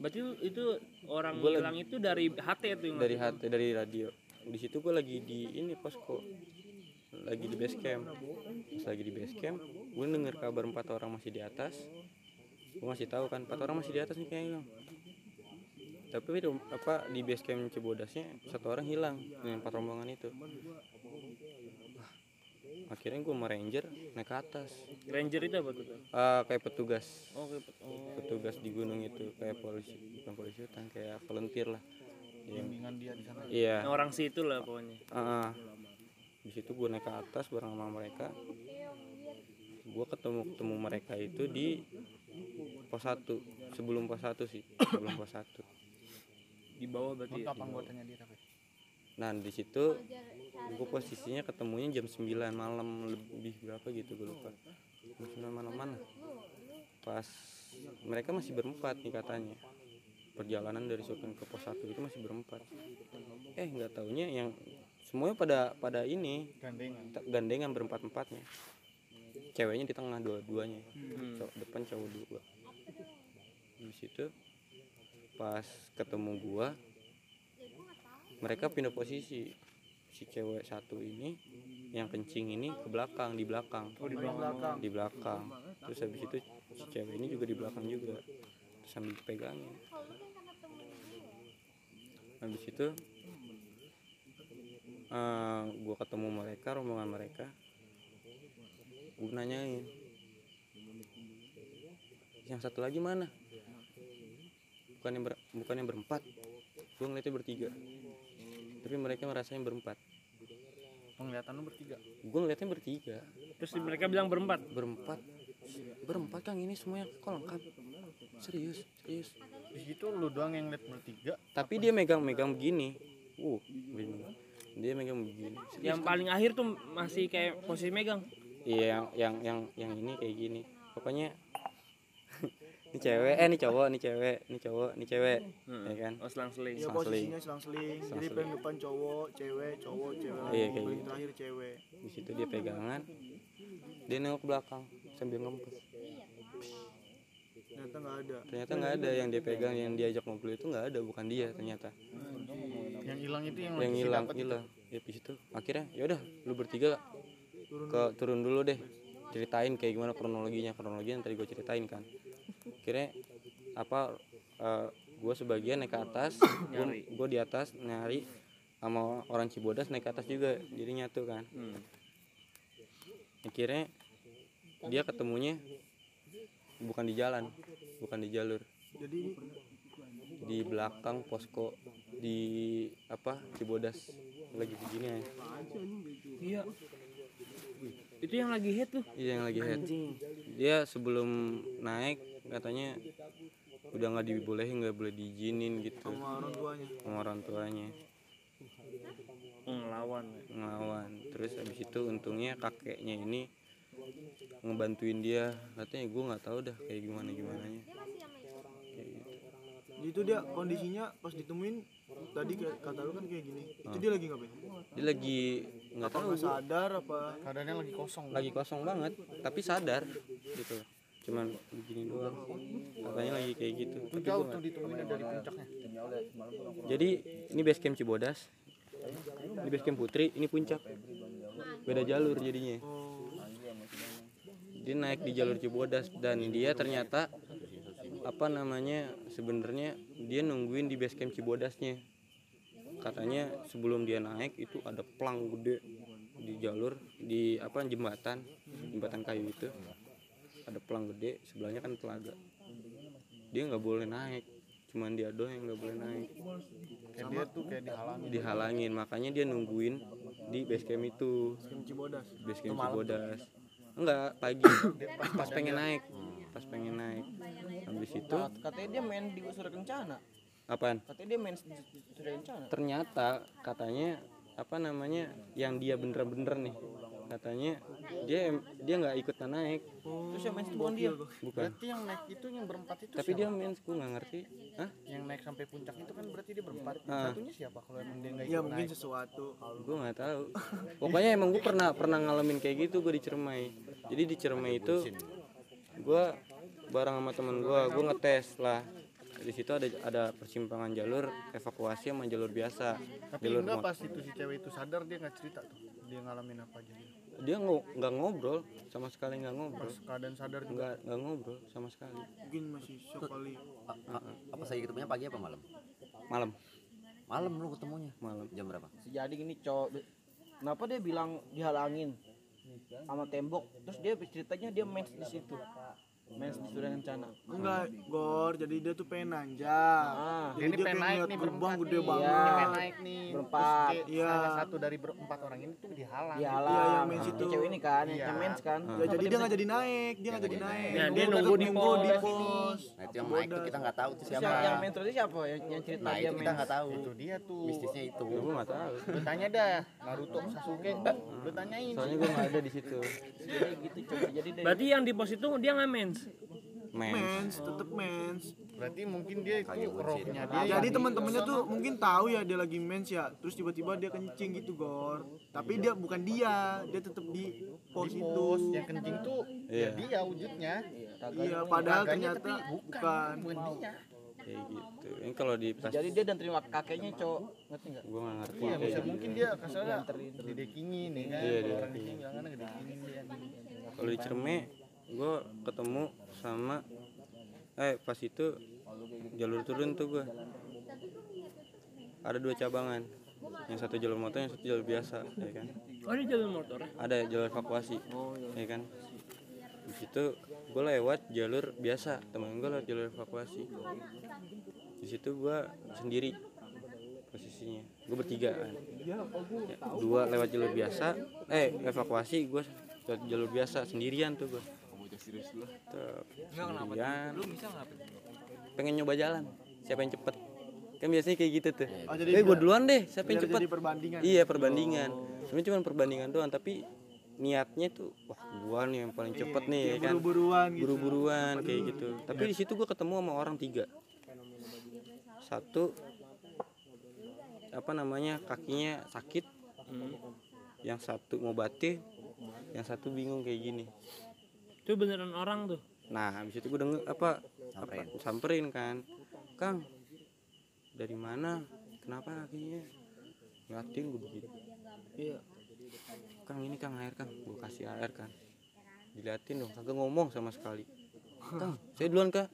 berarti itu orang
Gua
hilang itu dari HT tuh yang
dari HT dari radio. Di situ gue lagi di ini posko lagi di base camp. Pas lagi di base camp gue denger kabar empat orang masih di atas. Gue masih tahu kan empat orang masih di atas nih kayaknya tapi itu apa di base camp Cibodasnya satu orang hilang yang empat rombongan itu akhirnya gue sama ranger naik ke atas.
Ranger itu apa tuh
Ah, kayak petugas.
Oh, kayak pet- oh.
petugas di gunung itu kayak polisi bukan polisi hutan kayak volunteer lah. Yang
bimbingan dia di sana.
Iya.
Nah, orang situ lah pokoknya.
Ah, di situ gue naik ke atas bareng sama mereka. Gue ketemu ketemu mereka itu di pos 1 sebelum pos 1 sih sebelum pos 1
di bawah berarti ya?
dia tapi
nah di situ gue posisinya ketemunya jam 9 malam lebih berapa gitu gue lupa. Jam 9 malam mana pas mereka masih berempat nih katanya. Perjalanan dari Sultan ke pos 1 itu masih berempat. Eh nggak taunya yang semuanya pada pada ini
gandengan.
gandengan berempat empatnya ceweknya di tengah dua-duanya.
Hmm.
cowok depan cowok dua. Di situ pas ketemu gua mereka pindah posisi si cewek satu ini yang kencing ini ke belakang di belakang.
Oh di belakang.
Di belakang. Terus habis itu si cewek ini juga di belakang juga. Terus sambil pegangin habis itu eh gue ketemu mereka rombongan mereka. Gue nanyain yang satu lagi mana? Bukan yang ber, bukan yang berempat. Gue ngeliatnya bertiga tapi mereka merasanya berempat.
Penglihatan lu bertiga?
Gue ngeliatnya bertiga.
Terus mereka bilang berempat?
Berempat. Berempat kang. Ini semuanya kok lengkap. Serius serius.
Di situ lu doang yang lihat bertiga?
Tapi dia megang-megang begini. Uh dia megang begini. Serius,
yang paling akhir tuh masih kayak posisi megang?
Iya yang yang yang yang ini kayak gini. Pokoknya ini cewek. Eh ini cowok ini cewek ini cowok ini cewek. Ya kan?
Oh selang seling.
Ya
Selang seling.
posisinya selang seling. Jadi paling depan cowok cewek cowok cewek.
Iya,
lagi
kayak
paling
gitu.
terakhir cewek.
Di situ dia pegangan. Dia nengok ke belakang sambil ngempes.
Ternyata nggak ada.
Ternyata nggak ada. Yang dia pegang yang diajak ngobrol itu nggak ada. Bukan dia ternyata.
Yang hilang itu yang,
yang hilang
dapet.
hilang. Ya di situ akhirnya yaudah lu bertiga ke turun dulu deh. Ceritain kayak gimana kronologinya. Kronologinya yang tadi gue ceritain kan akhirnya apa gue sebagian naik ke atas gue di atas nyari sama orang Cibodas naik ke atas juga jadi nyatu kan.
Hmm.
akhirnya dia ketemunya bukan di jalan bukan di jalur.
Jadi
di belakang posko di apa Cibodas. Lagi begini ya
Iya. Itu yang lagi hit tuh.
iya yang lagi head dia sebelum naik katanya udah nggak dibolehin nggak boleh diizinin gitu.
Sama orang tuanya.
Sama orang tuanya.
Ngelawan.
ngelawan. Terus habis itu untungnya kakeknya ini ngebantuin dia. Katanya gue nggak tahu dah kayak gimana gimana nya kayak gitu.
Jadi itu dia kondisinya pas ditemuin tadi kata lu kan kayak gini. Itu dia lagi ngapain?
Dia lagi nggak
apa
tahu.
sadar apa?
Keadaannya lagi kosong.
Lagi kosong banget tapi sadar gitu cuman begini doang katanya lagi kayak gitu.
Itu
Tapi
jauh
gua
tuh
nggak-
ditemuin dari puncaknya.
Jadi ini base camp Cibodas. Ini base camp Putri ini puncak. Beda jalur jadinya. Dia naik di jalur Cibodas dan dia ternyata apa namanya sebenarnya dia nungguin di base camp Cibodasnya. Katanya sebelum dia naik itu ada plang gede di jalur di apa jembatan jembatan kayu itu ada plang gede sebelahnya kan telaga. Dia nggak boleh naik cuman dia doang yang nggak boleh naik.
Kayak dia tuh kayak dihalangi
dihalangin makanya dia nungguin di base camp itu. Base camp Cibodas. Enggak pagi. Pas pengen naik. Pas pengen naik. Habis itu
katanya dia main di Surya Kencana.
Apaan?
Katanya dia main di Surya Kencana.
Ternyata katanya apa namanya yang dia bener-bener nih katanya dia dia nggak ikut naik.
Terus yang main itu bukan dia?
Bukan.
Berarti yang naik itu yang berempat itu
tapi
siapa?
dia main gue nggak ngerti. Hah?
yang naik sampai puncak itu kan berarti dia berempat.
Ah.
satunya siapa kalau emang dia nggak
ya mungkin
naik?
sesuatu.
Gue nggak tahu. Pokoknya emang gue pernah pernah ngalamin kayak gitu gue di Ciremai jadi di Ciremai itu gue bareng sama temen gue gue ngetes lah. Di situ ada ada persimpangan jalur evakuasi sama jalur biasa.
Tapi
jalur
enggak pas itu si cewek itu sadar dia nggak cerita tuh. Dia ngalamin apa aja dia.
nggak ngobrol sama sekali nggak ngobrol.
Pas keadaan sadar juga.
Nggak nggak ngobrol sama sekali.
Mungkin masih shock kali.
A- a- apa saya ketemunya pagi apa malam?
Malam.
Malam lu ketemunya?
Malam.
Jam berapa?
Jadi gini cowok kenapa dia bilang dihalangin sama tembok. Terus dia ceritanya dia main di situ main di Surya Kencana
enggak gor. Jadi dia tuh pengen nanjak.
Ah.
Jadi
ini
dia
pengen naik nih berempat
gede
nih.
banget.
Ini pengen naik nih.
Berempat.
Terus kayak
Iya.
salah satu dari berempat orang ini tuh dihalang.
Dia
Iya, yang main situ.
cewek ini kan yang
Iya.
yang main kan.
Ya jadi dia nggak jadi naik. Dia nggak jadi naik.
Ya, dia nunggu di pos.
di pos.
nah itu yang naik tuh kita nggak tahu tuh siapa.
yang, main terus siapa? Yang, yang cerita
nah
dia
itu kita nggak tahu.
Itu dia tuh.
Mistisnya itu.
Gue nggak tahu.
Lu tanya dah Naruto Sasuke. Lu tanyain
soalnya gue nggak ada di situ.
Jadi gitu coba jadi
Berarti yang di pos itu dia nggak mens.
Mens.
Mens. Tetep mens.
Berarti mungkin dia itu rohnya dia
jadi
yang-
teman-temannya tuh mungkin tahu ya dia lagi mens ya. Terus tiba-tiba dia kencing gitu gor. Tapi dia bukan dia dia tetep di pos
di
itu.
pos yang kencing tuh
Iya.
ya dia wujudnya.
Iya padahal ternyata
tapi
bukan
bukan. dia.
Kayak gitu. Ini kalau di pas
jadi dia dan terima kakeknya cowok. Ngerti nggak?
Gue nggak ngerti.
Iya bisa
gitu.
mungkin dia ke sana didekingin ya kan.
Iya,
orang di sini kan dia.
Kalau di Cerme gue ketemu sama eh pas itu jalur turun tuh gue ada dua cabangan. Yang satu jalur motor yang satu jalur biasa ya kan?
Oh ini jalur motor.
ada jalur evakuasi ya kan? Di situ gue lewat jalur biasa temen gue lewat jalur evakuasi. Di situ gue sendiri posisinya. Gue bertiga kan? Ya, dua lewat jalur biasa eh evakuasi gue lewat jalur biasa sendirian tuh gue sendirian pengen nyoba jalan siapa yang cepet. Kan biasanya kayak gitu tuh.
Oh, jadi
eh gue duluan deh siapa yang cepet.
jadi perbandingan.
Iya perbandingan. Sebenarnya cuma perbandingan doang tapi niatnya tuh wah gua nih yang paling cepet nih ya kan?
buru-buruan gitu.
Buru-buruan kayak gitu. Tapi di situ gua ketemu sama orang tiga. Satu apa namanya kakinya sakit. Yang satu mau batih yang satu bingung kayak gini
Itu beneran orang tuh.
nah habis itu gua denger apa
Samperin.
apa samperin kan. Kang dari mana? Kenapa kakinya? Ngeliatin gue begitu.
Iya.
Kang ini kang air kang. Gue kasih air kan. Diliatin dong kagak ngomong sama sekali. Kang saya duluan kak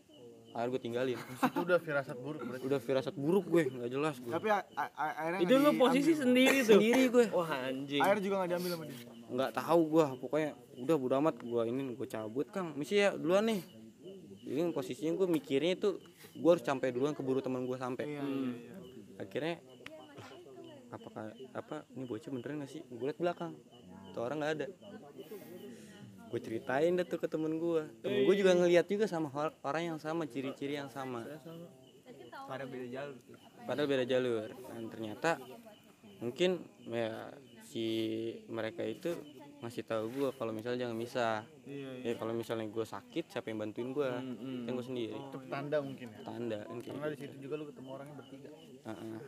akhirnya gue tinggalin.
Itu udah firasat buruk berarti.
Udah firasat buruk gue nggak jelas gue.
Tapi a- a- a- airnya
itu lu posisi sendiri tuh?
Sendiri gue.
Wah anjing.
Air juga nggak diambil sama dia.
nggak tahu gue pokoknya udah bodo amat gue ini gue cabut kang. Misi ya duluan nih. Ini posisinya gue mikirnya itu gue harus sampai duluan keburu teman gue sampai.
Iya, iya, iya.
akhirnya apakah apa ini bocah beneran gak sih? Gue liat belakang. Tuh orang nggak ada gue ceritain deh tuh ke temen gue temen gue juga ngeliat juga sama orang yang sama ciri-ciri yang sama.
Pada beda jalur tuh.
padahal beda jalur. Dan ternyata mungkin ya si mereka itu ngasih tahu gue kalau misalnya jangan misah.
Iya, iya.
ya kalau misalnya gue sakit siapa yang bantuin gue kan gue sendiri.
Itu tanda mungkin ya?
Tanda kan kayak
karena di situ juga lu ketemu orangnya bertiga.
Heeh.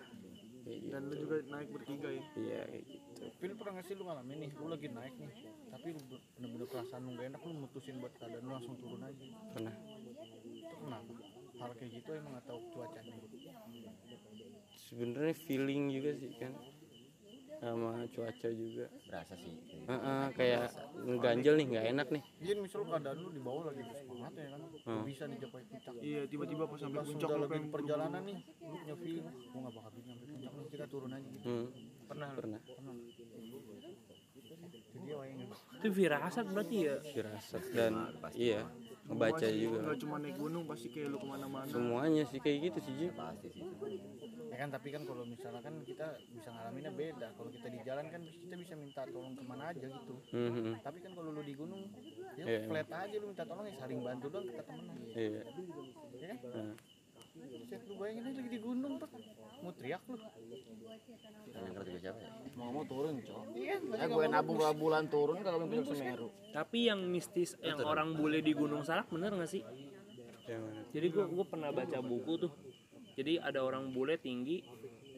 Kayak gitu.
Dan lu juga naik bertiga ya.
iya kayak gitu
tapi lu pernah nggak sih lu ngalamin nih lu lagi naik nih. Tapi lu be- bener-bener perasaan lu gak enak lu mutusin buat keadaan lu langsung turun aja.
Pernah.
Itu kenapa? Hal kayak gitu emang atau cuacanya.
Sebenarnya feeling juga sih kan. Sama cuaca juga.
Berasa sih
Heeh, kayak ngeganjel nih nggak enak nih.
Iya misal keadaan lu di bawah lagi semangat ya kan.
Hmm.
Lu bisa dicapai puncak.
Iya, tiba-tiba pas sampai puncak lu
lagi
pengen
di perjalanan nih lu punya feeling gua gak bakal bisa sampai puncak nih kita turun aja. Gitu
hmm,
pernah.
Pernah.
Itu firasat berarti ya?
Firasat dan iya ngebaca juga.
Enggak cuma naik gunung pasti kayak lu ke mana-mana.
semuanya sih kayak gitu sih Ji.
pasti sih.
Ya kan tapi kan kalau misalnya kan kita bisa ngalaminnya beda. Kalau kita di jalan kan kita bisa minta tolong ke mana aja gitu.
Hmm, hmm,
tapi kan kalau lu di gunung ya
Iya.
flat aja lu minta tolong ya saling bantu doang kita temenan.
Iya.
Ya kan?
Nah,
Set, lu bayangin aja lagi di gunung pak. Mau teriak lu.
Yang ngerti juga siapa ya?
Mau mau turun cok.
Iya
ya gue nabung dua bulan turun kalau puncak semeru
tapi yang mistis yang orang bule di Gunung Salak bener gak sih?
Yang mana?
Jadi gua gua pernah baca buku tuh. Jadi ada orang bule tinggi.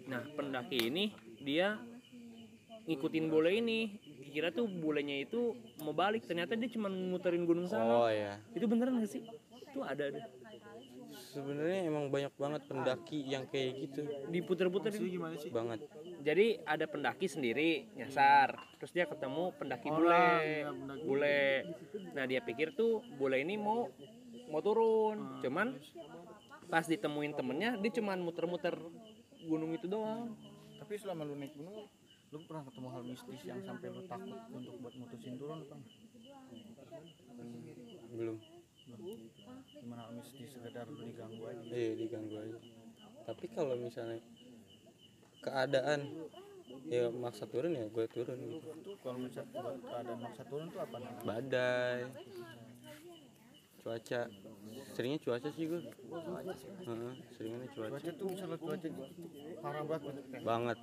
Nah pendaki ini dia ngikutin bule ini. Kira tuh bulenya itu mau balik. Ternyata dia cuma muterin gunung
oh
salak
ya
itu beneran gak sih? Itu ada deh
sebenarnya emang banyak banget pendaki yang kayak gitu.
Diputer-puter
Maksudnya gimana sih?
banget.
Jadi ada pendaki sendiri nyasar. Terus dia ketemu pendaki
Orang,
bule.
iya, pendaki.
bule. nah dia pikir tuh bule ini mau mau turun. Cuman pas ditemuin temennya dia cuman muter-muter gunung itu doang.
Tapi selama lu naik gunung lu pernah ketemu hal mistis yang sampai lu takut untuk buat mutusin turun apa enggak?
belum
gimana mistis sekedar diganggu aja.
Iya diganggu aja. Tapi kalau misalnya keadaan ya maksa turun ya gue turun gitu.
Itu kalau buat keadaan maksa turun tuh apa namanya?
Badai. Cuaca. Seringnya cuaca sih gue. Heeh, seringnya cuaca.
Cuaca tuh misalnya cuaca gitu parah banget.
Banget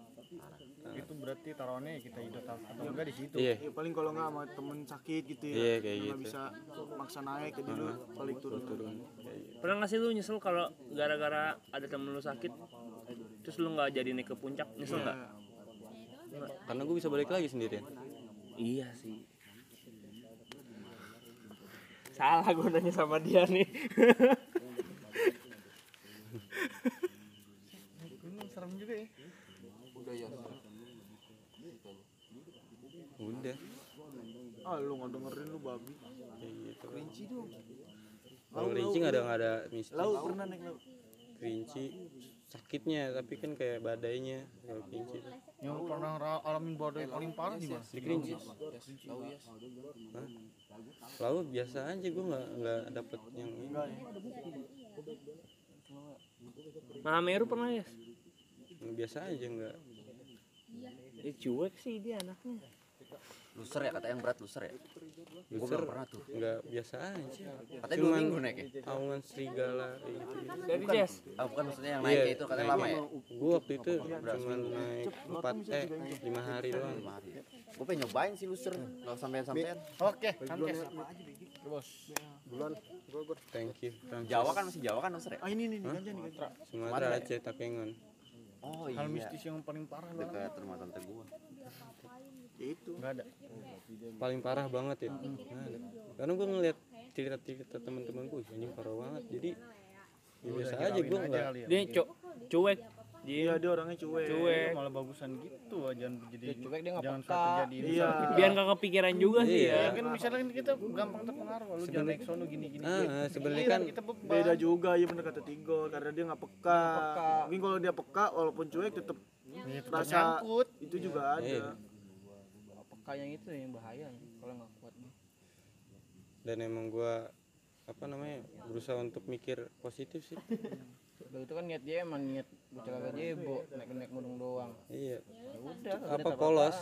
itu berarti taruhannya kita hidup atau enggak di situ
iya
Ya paling kalau nggak sama temen sakit gitu ya.
Iya, kayak gitu.
bisa maksa naik jadi lu balik turun.
turun gitu.
pernah nggak sih lu nyesel kalau gara-gara ada temen lu sakit terus lu nggak jadi naik ke puncak nyesel nggak
karena gue bisa balik lagi sendirian
iya sih salah gue nanya sama dia nih [LAUGHS]
gunung serem juga ya
udah ya
udah
Ah lu nggak dengerin lu babi.
kayak gitu
Kerinci dong.
kalau rinci nggak ada nggak ada mistis.
Lau pernah naik lau.
kerinci sakitnya tapi kan kayak badainya kalau kerinci.
Yang pernah alamin badai paling parah di mana?
di kerinci.
Tahu ya
lalu biasa aja gue nggak nggak dapet yang ini.
Enggak ya.
Mahameru pernah ya
biasa aja nggak.
Dia cuek sih dia anaknya
luser ya kata yang berat luser ya? Gue
Luser.
belum pernah tuh.
Nggak biasa aja.
Katanya dua minggu naik ya?
aungan serigala
dari Jess
ah, bukan maksudnya yang naik
Iya,
itu katanya lama ya?
Gue waktu itu cuma naik empat eh lima hari doang.
lima hari. Gue pengen nyobain sih luser kalau sampean sampean
oke sampai
thank you.
Jawa kan masih Jawa kan luser ya?
Ah ini nih, ganja nih ganja.
Sumatera Aceh Takengon.
Oh
hal
iya.
mistis yang paling parah alamin.
dekat rumah tante gue
Ya itu.
nggak ada.
Paling parah banget ya. Nggak ada. karena gue ngeliat cerita-cerita teman-teman gue anjing parah banget. Jadi ya biasa aja gue nggak
ya.
dia cu cuek.
Iya dia orangnya cuek.
cuek.
Malah bagusan gitu ah, jangan jadi
Dia cuek, dia nggak
jangan
peka.
jadi
iya.
biar gak kepikiran juga sih.
Iya.
ya
ya kan misalnya kan kita gampang terpengaruh lu jangan naik sono gini gini
Ah, sebenarnya kan
kita beban
beda juga ya bener kata Tigor karena dia nggak peka. mungkin kalau dia peka walaupun cuek tetap rasa
nyangkut.
itu juga ada
Yang itu yang bahaya kalau nggak kuat mah.
dan emang gua apa namanya berusaha untuk mikir positif sih.
Udah itu kan niat dia emang niat bocah kagak jebo naik naik gunung doang.
Iya.
Ya udah
apa polos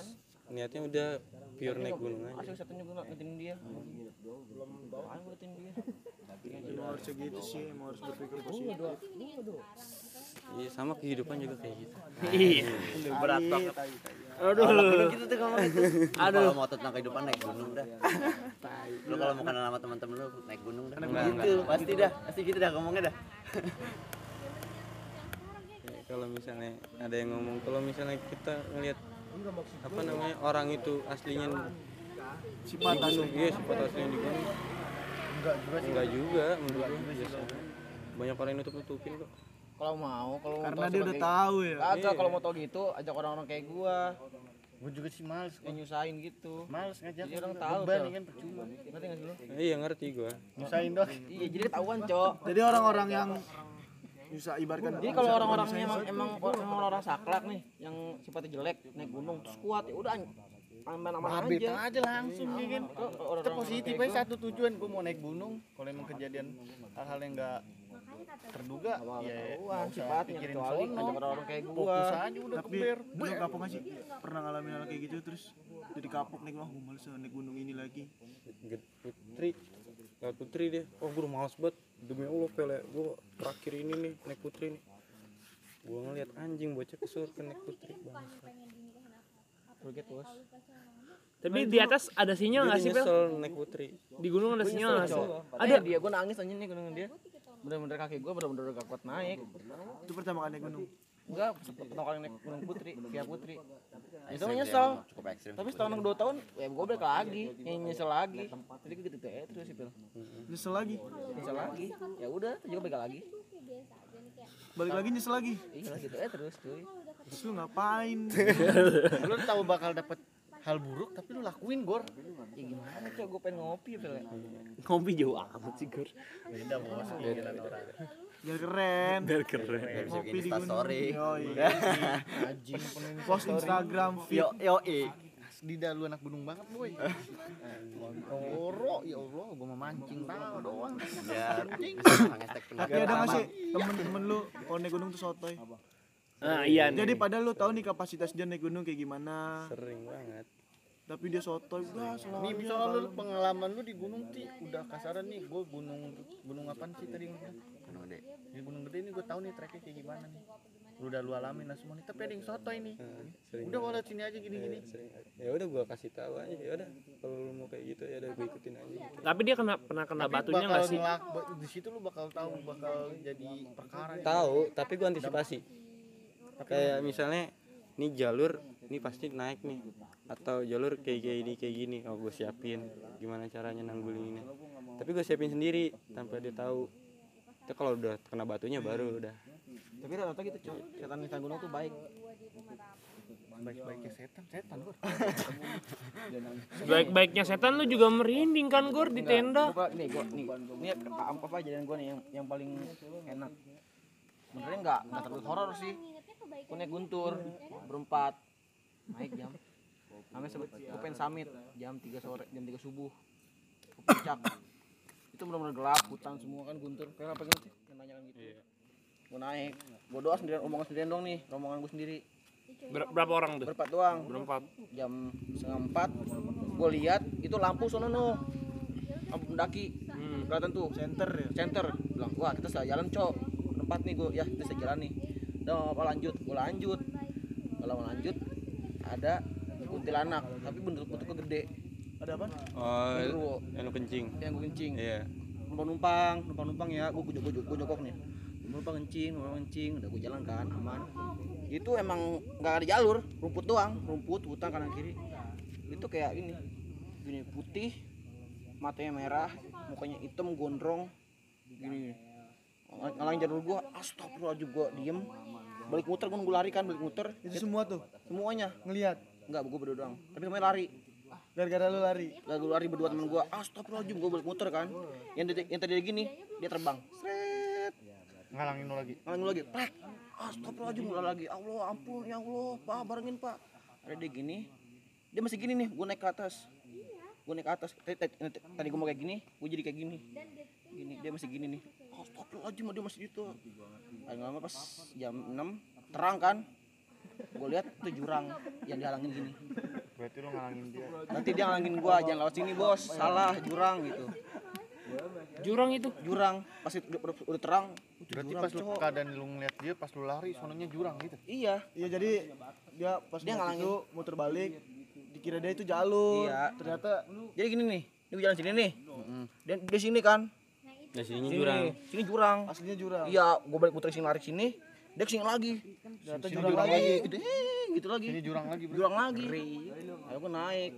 niatnya udah pure naik gunung aja.
asal satunya gue ngatin dia apaan gue ngatin dia.
Emang harus segitu sih emang harus berpikir positif.
iya sama kehidupan juga kayak gitu.
Iya. Berat banget.
Aduh. gitu tuh ngomong itu. Aduh. Kalau mau tentang kehidupan naik gunung dah. Lu kalau mau kenal sama teman-teman lu naik gunung dah. gitu, pasti dah, pasti gitu dah ngomongnya dah.
Ya, kalau misalnya ada yang ngomong kalau misalnya kita ngelihat apa namanya? Orang itu aslinya
sifat
di gunung iya sifat aslinya di gunung
enggak juga sih.
Enggak juga menurut gua. biasa banyak orang yang nutup nutupin kok.
Kalau mau kalau mau
karena
tahu
dia udah tahu ya.
Kagak kalau mau tau gitu ajak orang-orang kayak gua.
Gue juga sih males
yang nyusahin gitu.
Males ngajak
Jadi orang tahu,
beban kan percuma.
Ngerti nggak sih lu?
Iya ngerti gua.
Nyusahin doang
iya jadi ketahuan cok.
Jadi orang-orang yang bisa ibaratkan
jadi kalau orang-orang emang emang orang orang saklak nih yang sifatnya jelek naik gunung terus kuat ya udah aman aman
Habis
aja.
aja langsung ya kan? Kita positif aja satu tujuan gue mau naik gunung. Kalau emang kejadian hal-hal yang enggak terduga ya
sifatnya
pikirin
kecuali ajak orang-orang kayak gua.
Fokus aja udah
tapi lu kapok gak sih pernah ngalamin hal kayak gitu terus jadi kapok nih wah gue males naik gunung ini lagi.
Get lewat putri dia. Oh gue udah males banget. Demi allah pele gue terakhir ini nih naik putri nih. Gue ngeliat anjing bocah kesurkan naik putri.
Forget was.
tapi di atas ada sinyal nggak sih Pel?
naik putri.
Di gunung ada sinyal nggak sih?
Ada. Dia gua nangis aja nih gunung dia. Bener-bener kaki gua bener-bener gak kuat naik.
Itu pertama kali naik gunung
enggak pertama kali naik gunung putri via putri. Itu mah nyesel.
Cukup ekstrim.
tapi setelah nang dua tahun ya gua balik lagi yang nyesel lagi. Jadi gitu gitu ya terus sih Pil.
nyesel lagi?
Nyesel lagi. Ya udah itu juga balik lagi.
Balik lagi nyesel lagi?
Iya gitu ya terus cuy.
Terus lu ngapain? [LAUGHS]
Lu tahu bakal dapet hal buruk tapi lu lakuin gor.
Ya gimana cok gua pengen ngopi Pil. ya
ngopi jauh amat sih Gur
beda bos pikiran orang
biar keren.
Biar keren.
Bisa
ngopi
bikin
di gunung.
story. [LAUGHS]
Anjing penuh
post Instagram
Yo yo
di lu anak gunung banget boy. Oro ya Allah gua mau mancing tahu doang.
Ngestek
tapi ada gak sih temen-temen lu kalau naik gunung tuh sotoy?
Nah iya nih.
Jadi padahal lu tahu nih kapasitas dia naik gunung kayak gimana.
Sering banget.
Tapi dia sotoy udah selalu.
nih misalnya lu pengalaman lu di gunung ti udah kasaran nih gua gunung gunung apaan sih tadi
Gunung Gede.
di gunung gede ini gua tahu nih treknya kayak gimana nih. Lu udah lu alamin lah semua nih. Tapi ada yang
Nah, sering
udah kalau sini aja gini-gini.
Ya udah gue kasih tahu aja. Ya udah kalau lu mau kayak gitu ya udah gue ikutin aja. Gitu.
tapi dia kena pernah kena
Tapi
batunya nggak sih?
ngelak- di situ lu bakal tahu bakal jadi perkara
tahu tapi gue antisipasi. Kayak misalnya nih jalur ini pasti naik nih. Atau jalur kayak kayak ini kayak gini. Oh gue siapin gimana caranya nanggulinginnya tapi gue siapin sendiri tanpa dia tahu itu kalau udah kena batunya baru udah.
Tapi rata-rata gitu cok setan setan gunung tuh baik.
Baik-baiknya setan setan [LAUGHS]
baik-baiknya setan lu juga merinding kan Gor di tenda?
Gua, nih gua nih. Ini apa apa jadian gua nih yang yang paling enak. Sebenarnya nggak nggak terlalu horor sih. Naik guntur berempat. Naik jam. Namanya sebut gua pengen summit. Jam 3 sore jam 3 subuh. Ke puncak itu benar-benar gelap hutan semua kan guntur. Kayak apa gitu yang nanya kan gitu. Gua naik. Gua doa sendirian rombongan sendirian dong nih rombongan gua sendiri.
Ber- berapa orang tuh?
Berempat doang.
Berempat.
Jam setengah empat gue lihat itu lampu sono no lampu pendaki.
Hmm.
kelihatan tuh.
Center ya?
Center bilang wah kita bisa jalan cok. Tempat nih gue ya kita bisa jalan nih. Udah mau apa lanjut. Gue lanjut. Kalau mau lanjut ada kuntilanak. Tapi bentuk bentuknya gede
ada apa?
Oh
Genderuwo
yang lu kencing.
Yang gue kencing.
Iya.
Numpang numpang numpang numpang ya. Gue gue gue jokok nih. Numpang kencing numpang kencing. Udah gue jalan kan aman. Itu emang nggak ada jalur rumput doang. Rumput hutan kanan kiri. Itu kayak ini. Gini putih matanya merah mukanya hitam gondrong. Gini. Ng- ngalangin jalur gua. Astagfirullahaladzim gua diem. Balik muter gue nunggu lari kan balik muter.
Itu semua tuh?
Semuanya.
Ngelihat
enggak gue berdua doang. Tapi semuanya lari
gara-gara lu lari.
Lalu lari berdua temen gue astagfirullahaladzim gue balik muter kan. Yang, tadi- yang tadi gini dia terbang. Sret.
ngalangin lu lagi.
Ngalangin lagi. Plek astagfirullahaladzim udah lagi. Allah ampun ya Allah. Pak barengin pak. Ada dia gini. Dia masih gini nih gue naik ke atas. Gue naik ke atas. Tadi, gue mau kayak gini gue jadi kayak gini. Gini dia masih gini nih. Astagfirullahaladzim dia masih gitu. Paling lama pas jam 6 terang kan? Gue lihat itu jurang yang dihalangin gini
berarti lu ngalangin dia.
Nanti dia ngalangin gua jangan lewat sini bos. Salah jurang gitu.
Jurang itu?
Jurang. Pas itu udah, terang.
Berarti
jurang,
pas lu keadaan lu ngeliat dia pas lu lari sononya jurang gitu?
Iya.
Iya jadi dia pas
Dia ngalangin.
itu muter balik dikira dia itu jalur.
Iya.
Ternyata
jadi gini nih ini gua jalan sini nih. Dan di sini kan?
Nah, sininya
sini.
jurang.
sini jurang.
Aslinya jurang.
iya gua balik muter sini lari sini. Dia ke sini lagi.
Ternyata
Sini
jurang lagi.
gitu, eh, gitu lagi.
Ini jurang lagi bro.
Jurang lagi ayo gua naik.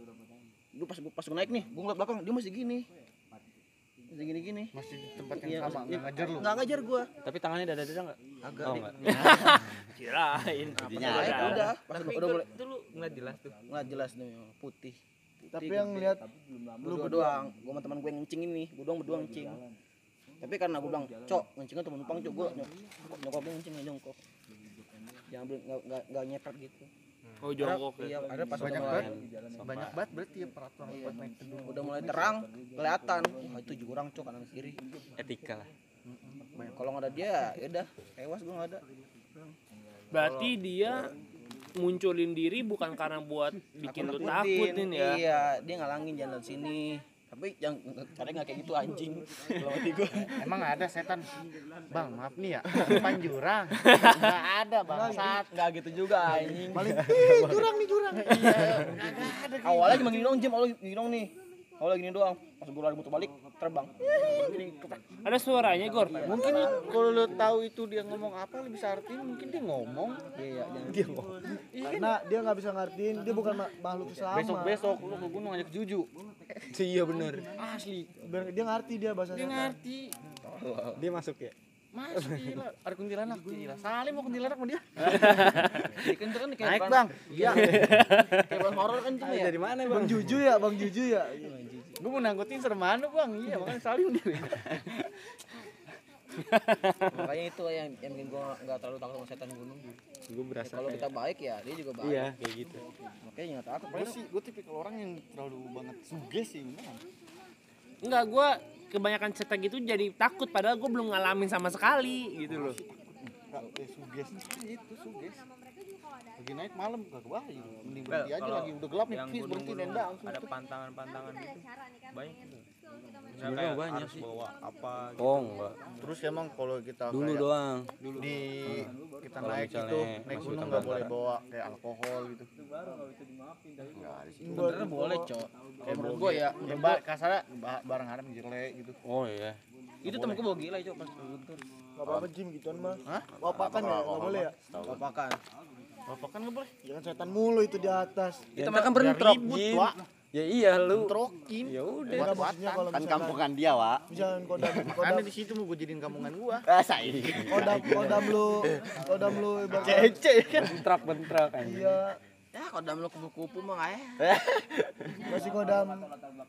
Gua pas gua pas gua naik nih gua ngeliat belakang dia masih gini. Masih gini gini
masih di tempat yang
Iya,
sama
iya.
nggak ngajar lu?
nggak ngajar gua.
Tapi tangannya dada-dada enggak?
agak
Oh, enggak. [LAUGHS]
kirain.
Jadinya
Naik, udah. Pas
tapi
udah mulai
itu lu ngeliat jelas tuh.
Nggak jelas nih putih.
Tapi yang lihat
lu berdua doang. gua sama teman gue yang ngencing ini. Gua doang berdua ngencing. Tapi karena gua bilang cok ngencingnya temen numpang cok. Gua nyok- nyokapnya ngencing nggak jongkok jangan nggak nggak nggak nyepet gitu
oh jongkok
iya
ya.
ada pas
banyak banget. banyak banget berarti ya peraturan buat naik gedung.
Udah mulai terang kelihatan. Wah itu jurang cok kanan kiri.
Etika lah.
kalau nggak ada dia ya udah tewas gua nggak ada.
Berarti dia munculin diri bukan karena buat bikin lu
Nakut-nakutin.
takutin ya?
Iya dia ngalangin jalan sini tapi yang caranya nggak kayak gitu anjing. Kalau mati gua.
Emang ada setan? Bang maaf nih ya. Depan jurang nggak ada bangsat
nggak gitu juga anjing.
Paling "Ih, jurang nih jurang.
awalnya cuma gini doang jam awalnya gini doang nih awalnya gini doang. Pas gue lari muter balik terbang. Gini
ada suaranya gor?
Mungkin kalau lu tahu itu dia ngomong apa lu bisa artiin mungkin dia ngomong.
Iya iya dia ngomong.
Karena dia nggak bisa ngertiin dia bukan ma- makhluk sama.
besok besok lu ke gunung ajak juju. [LAUGHS]
Iya bener.
asli.
Biar dia ngerti dia bahasa
dia ngerti.
Dia masuk ya.
mas [LAUGHS] gila. Ada kuntilanak. Gila. Salim mau kuntilanak sama dia. [LAUGHS]
Dia kan kan kayak
naik bang.
Iya. Kayak bukan horor kan cuma ya.
Dari mana,
Bang? Juju ya, Bang Juju ya.
Gue mau nangkutin seremanu bang. Iya makanya salim dia.
Makanya itu yang yang bikin gue nggak terlalu takut sama setan gunung.
Gue berasa
kalau kita baik ya dia juga baik.
Iya, kayak gitu.
makanya nggak takut.
Gue sih gue tipikal orang yang terlalu banget suges sih beneran
enggak gua kebanyakan cerita gitu jadi takut padahal gue belum ngalamin sama sekali gitu loh.
Enggak, eh, suges itu suges lagi naik malam gak kebayang mending berhenti aja lagi udah gelap nih please berhenti langsung
ada pantangan-pantangan gitu. banyak gitu
Sebenarnya banyak sih.
bawa apa
Oh, enggak.
terus emang kalau kita
Dulu doang.
di kita naik itu naik gunung nggak boleh bawa kayak alkohol gitu.
Sebenarnya boleh cok.
Kayak
menurut gue ya.
Ya kasarnya ba- barang haram jelek gitu.
Oh iya.
itu temen gue bawa gila cok pas guntur
Gak apa-apa Jim gituan mah.
Hah?
Wapakan ya, nggak boleh ya.
apakan
bapak kan nggak boleh
Jangan setan mulu itu di atas.
Kita kan bentrok,
ribut,
Jim.
Wak.
Ya iya lu.
trokin
Ya udah.
Enggak kalau
Kan
misalkan
kampungan dia, Wak.
misalkan kodam kodam
di situ mau gue jadiin kampungan gua [LAUGHS]
Rasa ini.
kodam kodam lu kodam lu ibaratnya
cece kan
Bentrok bentrok anjing.
iya
ya dalam lo kupu-kupu mah nggak ya [LAUGHS]
masih kodam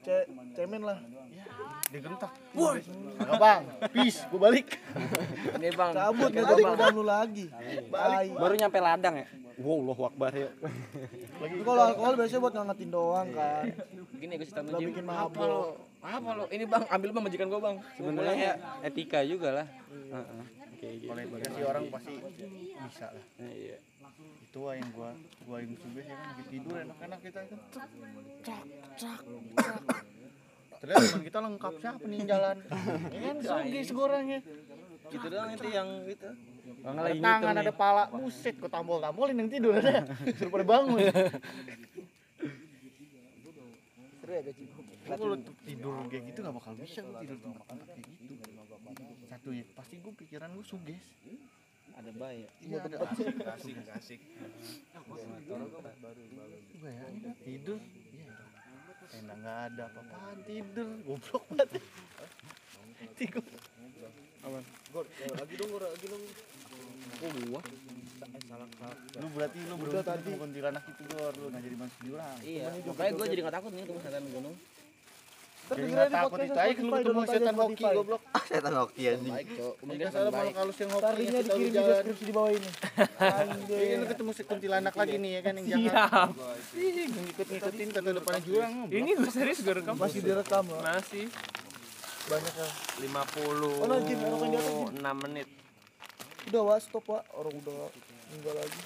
ce cemen lah
digentak woi nggak bang peace gua balik
ini bang
cabut nggak jadi kodam lu lagi balik
Baru nyampe ladang ya. Wow, Allahu Akbar ya.
tapi kalau alkohol biasanya buat ngangetin doang kan.
Gini gue
Lo
Jim.
bikin
apa
mabok.
lo apa lo ini bang ambil bang majikan gue bang.
Sebenarnya ya. etika juga lah. Heeh. Kayak gitu.
kalau sih orang pasti bisa lah.
Iya.
itu lah yang gua gua yang suges ya kan. Lagi tidur enak-enak kita kan. Cak cak cak. Cak ternyata teman kita lengkap siapa nih jalan? [LAUGHS] Ya kan suges gorengnya.
Gitu doang itu yang itu
Bang
ada
lagi
tangan ada pala. Buset kok tampol tampolin yang tidur. Ada [LAUGHS] suruh pada bangun.
Seru ya gaji
kalau tidur kayak gitu gak bakal bisa gua tidur tempat-tempat kayak gitu. Satu ya pasti gua pikiran gua suges.
Ada bayi
iya ada. [LAUGHS] asik asik gua ya tidur? Iya tenda nggak ada apa-apaan tidur. Goblok banget. Tidur
Gor, lagi dong, lagi dong.
Oh gua?
Lu berarti lu beruntung ketemu kuntilanak itu gor lu nggak jadi masuk jurang.
Iya. Makanya gue jadi nggak takut nih ketemu setan gunung.
Jadi nggak takut itu aja lu ketemu [LAUGHS] setan hoki goblok.
Setan hoki anjing.
baik cok
Ini kan salah malu kalau yang hoki yang kita udah jalan.
di bawah ini. [LAUGHS]
Iya lu ketemu si kuntilanak lagi nih ya kan yang jangan Ih, ngikut-ngikutin kata depannya jurang
ini gue serius gue rekam.
Masih direkam loh.
Masih.
Banyak ya.
56
Oh, nah, Jim, erokan di atas, Jim.
menit
udah wa stop wa orang udah enggak lagi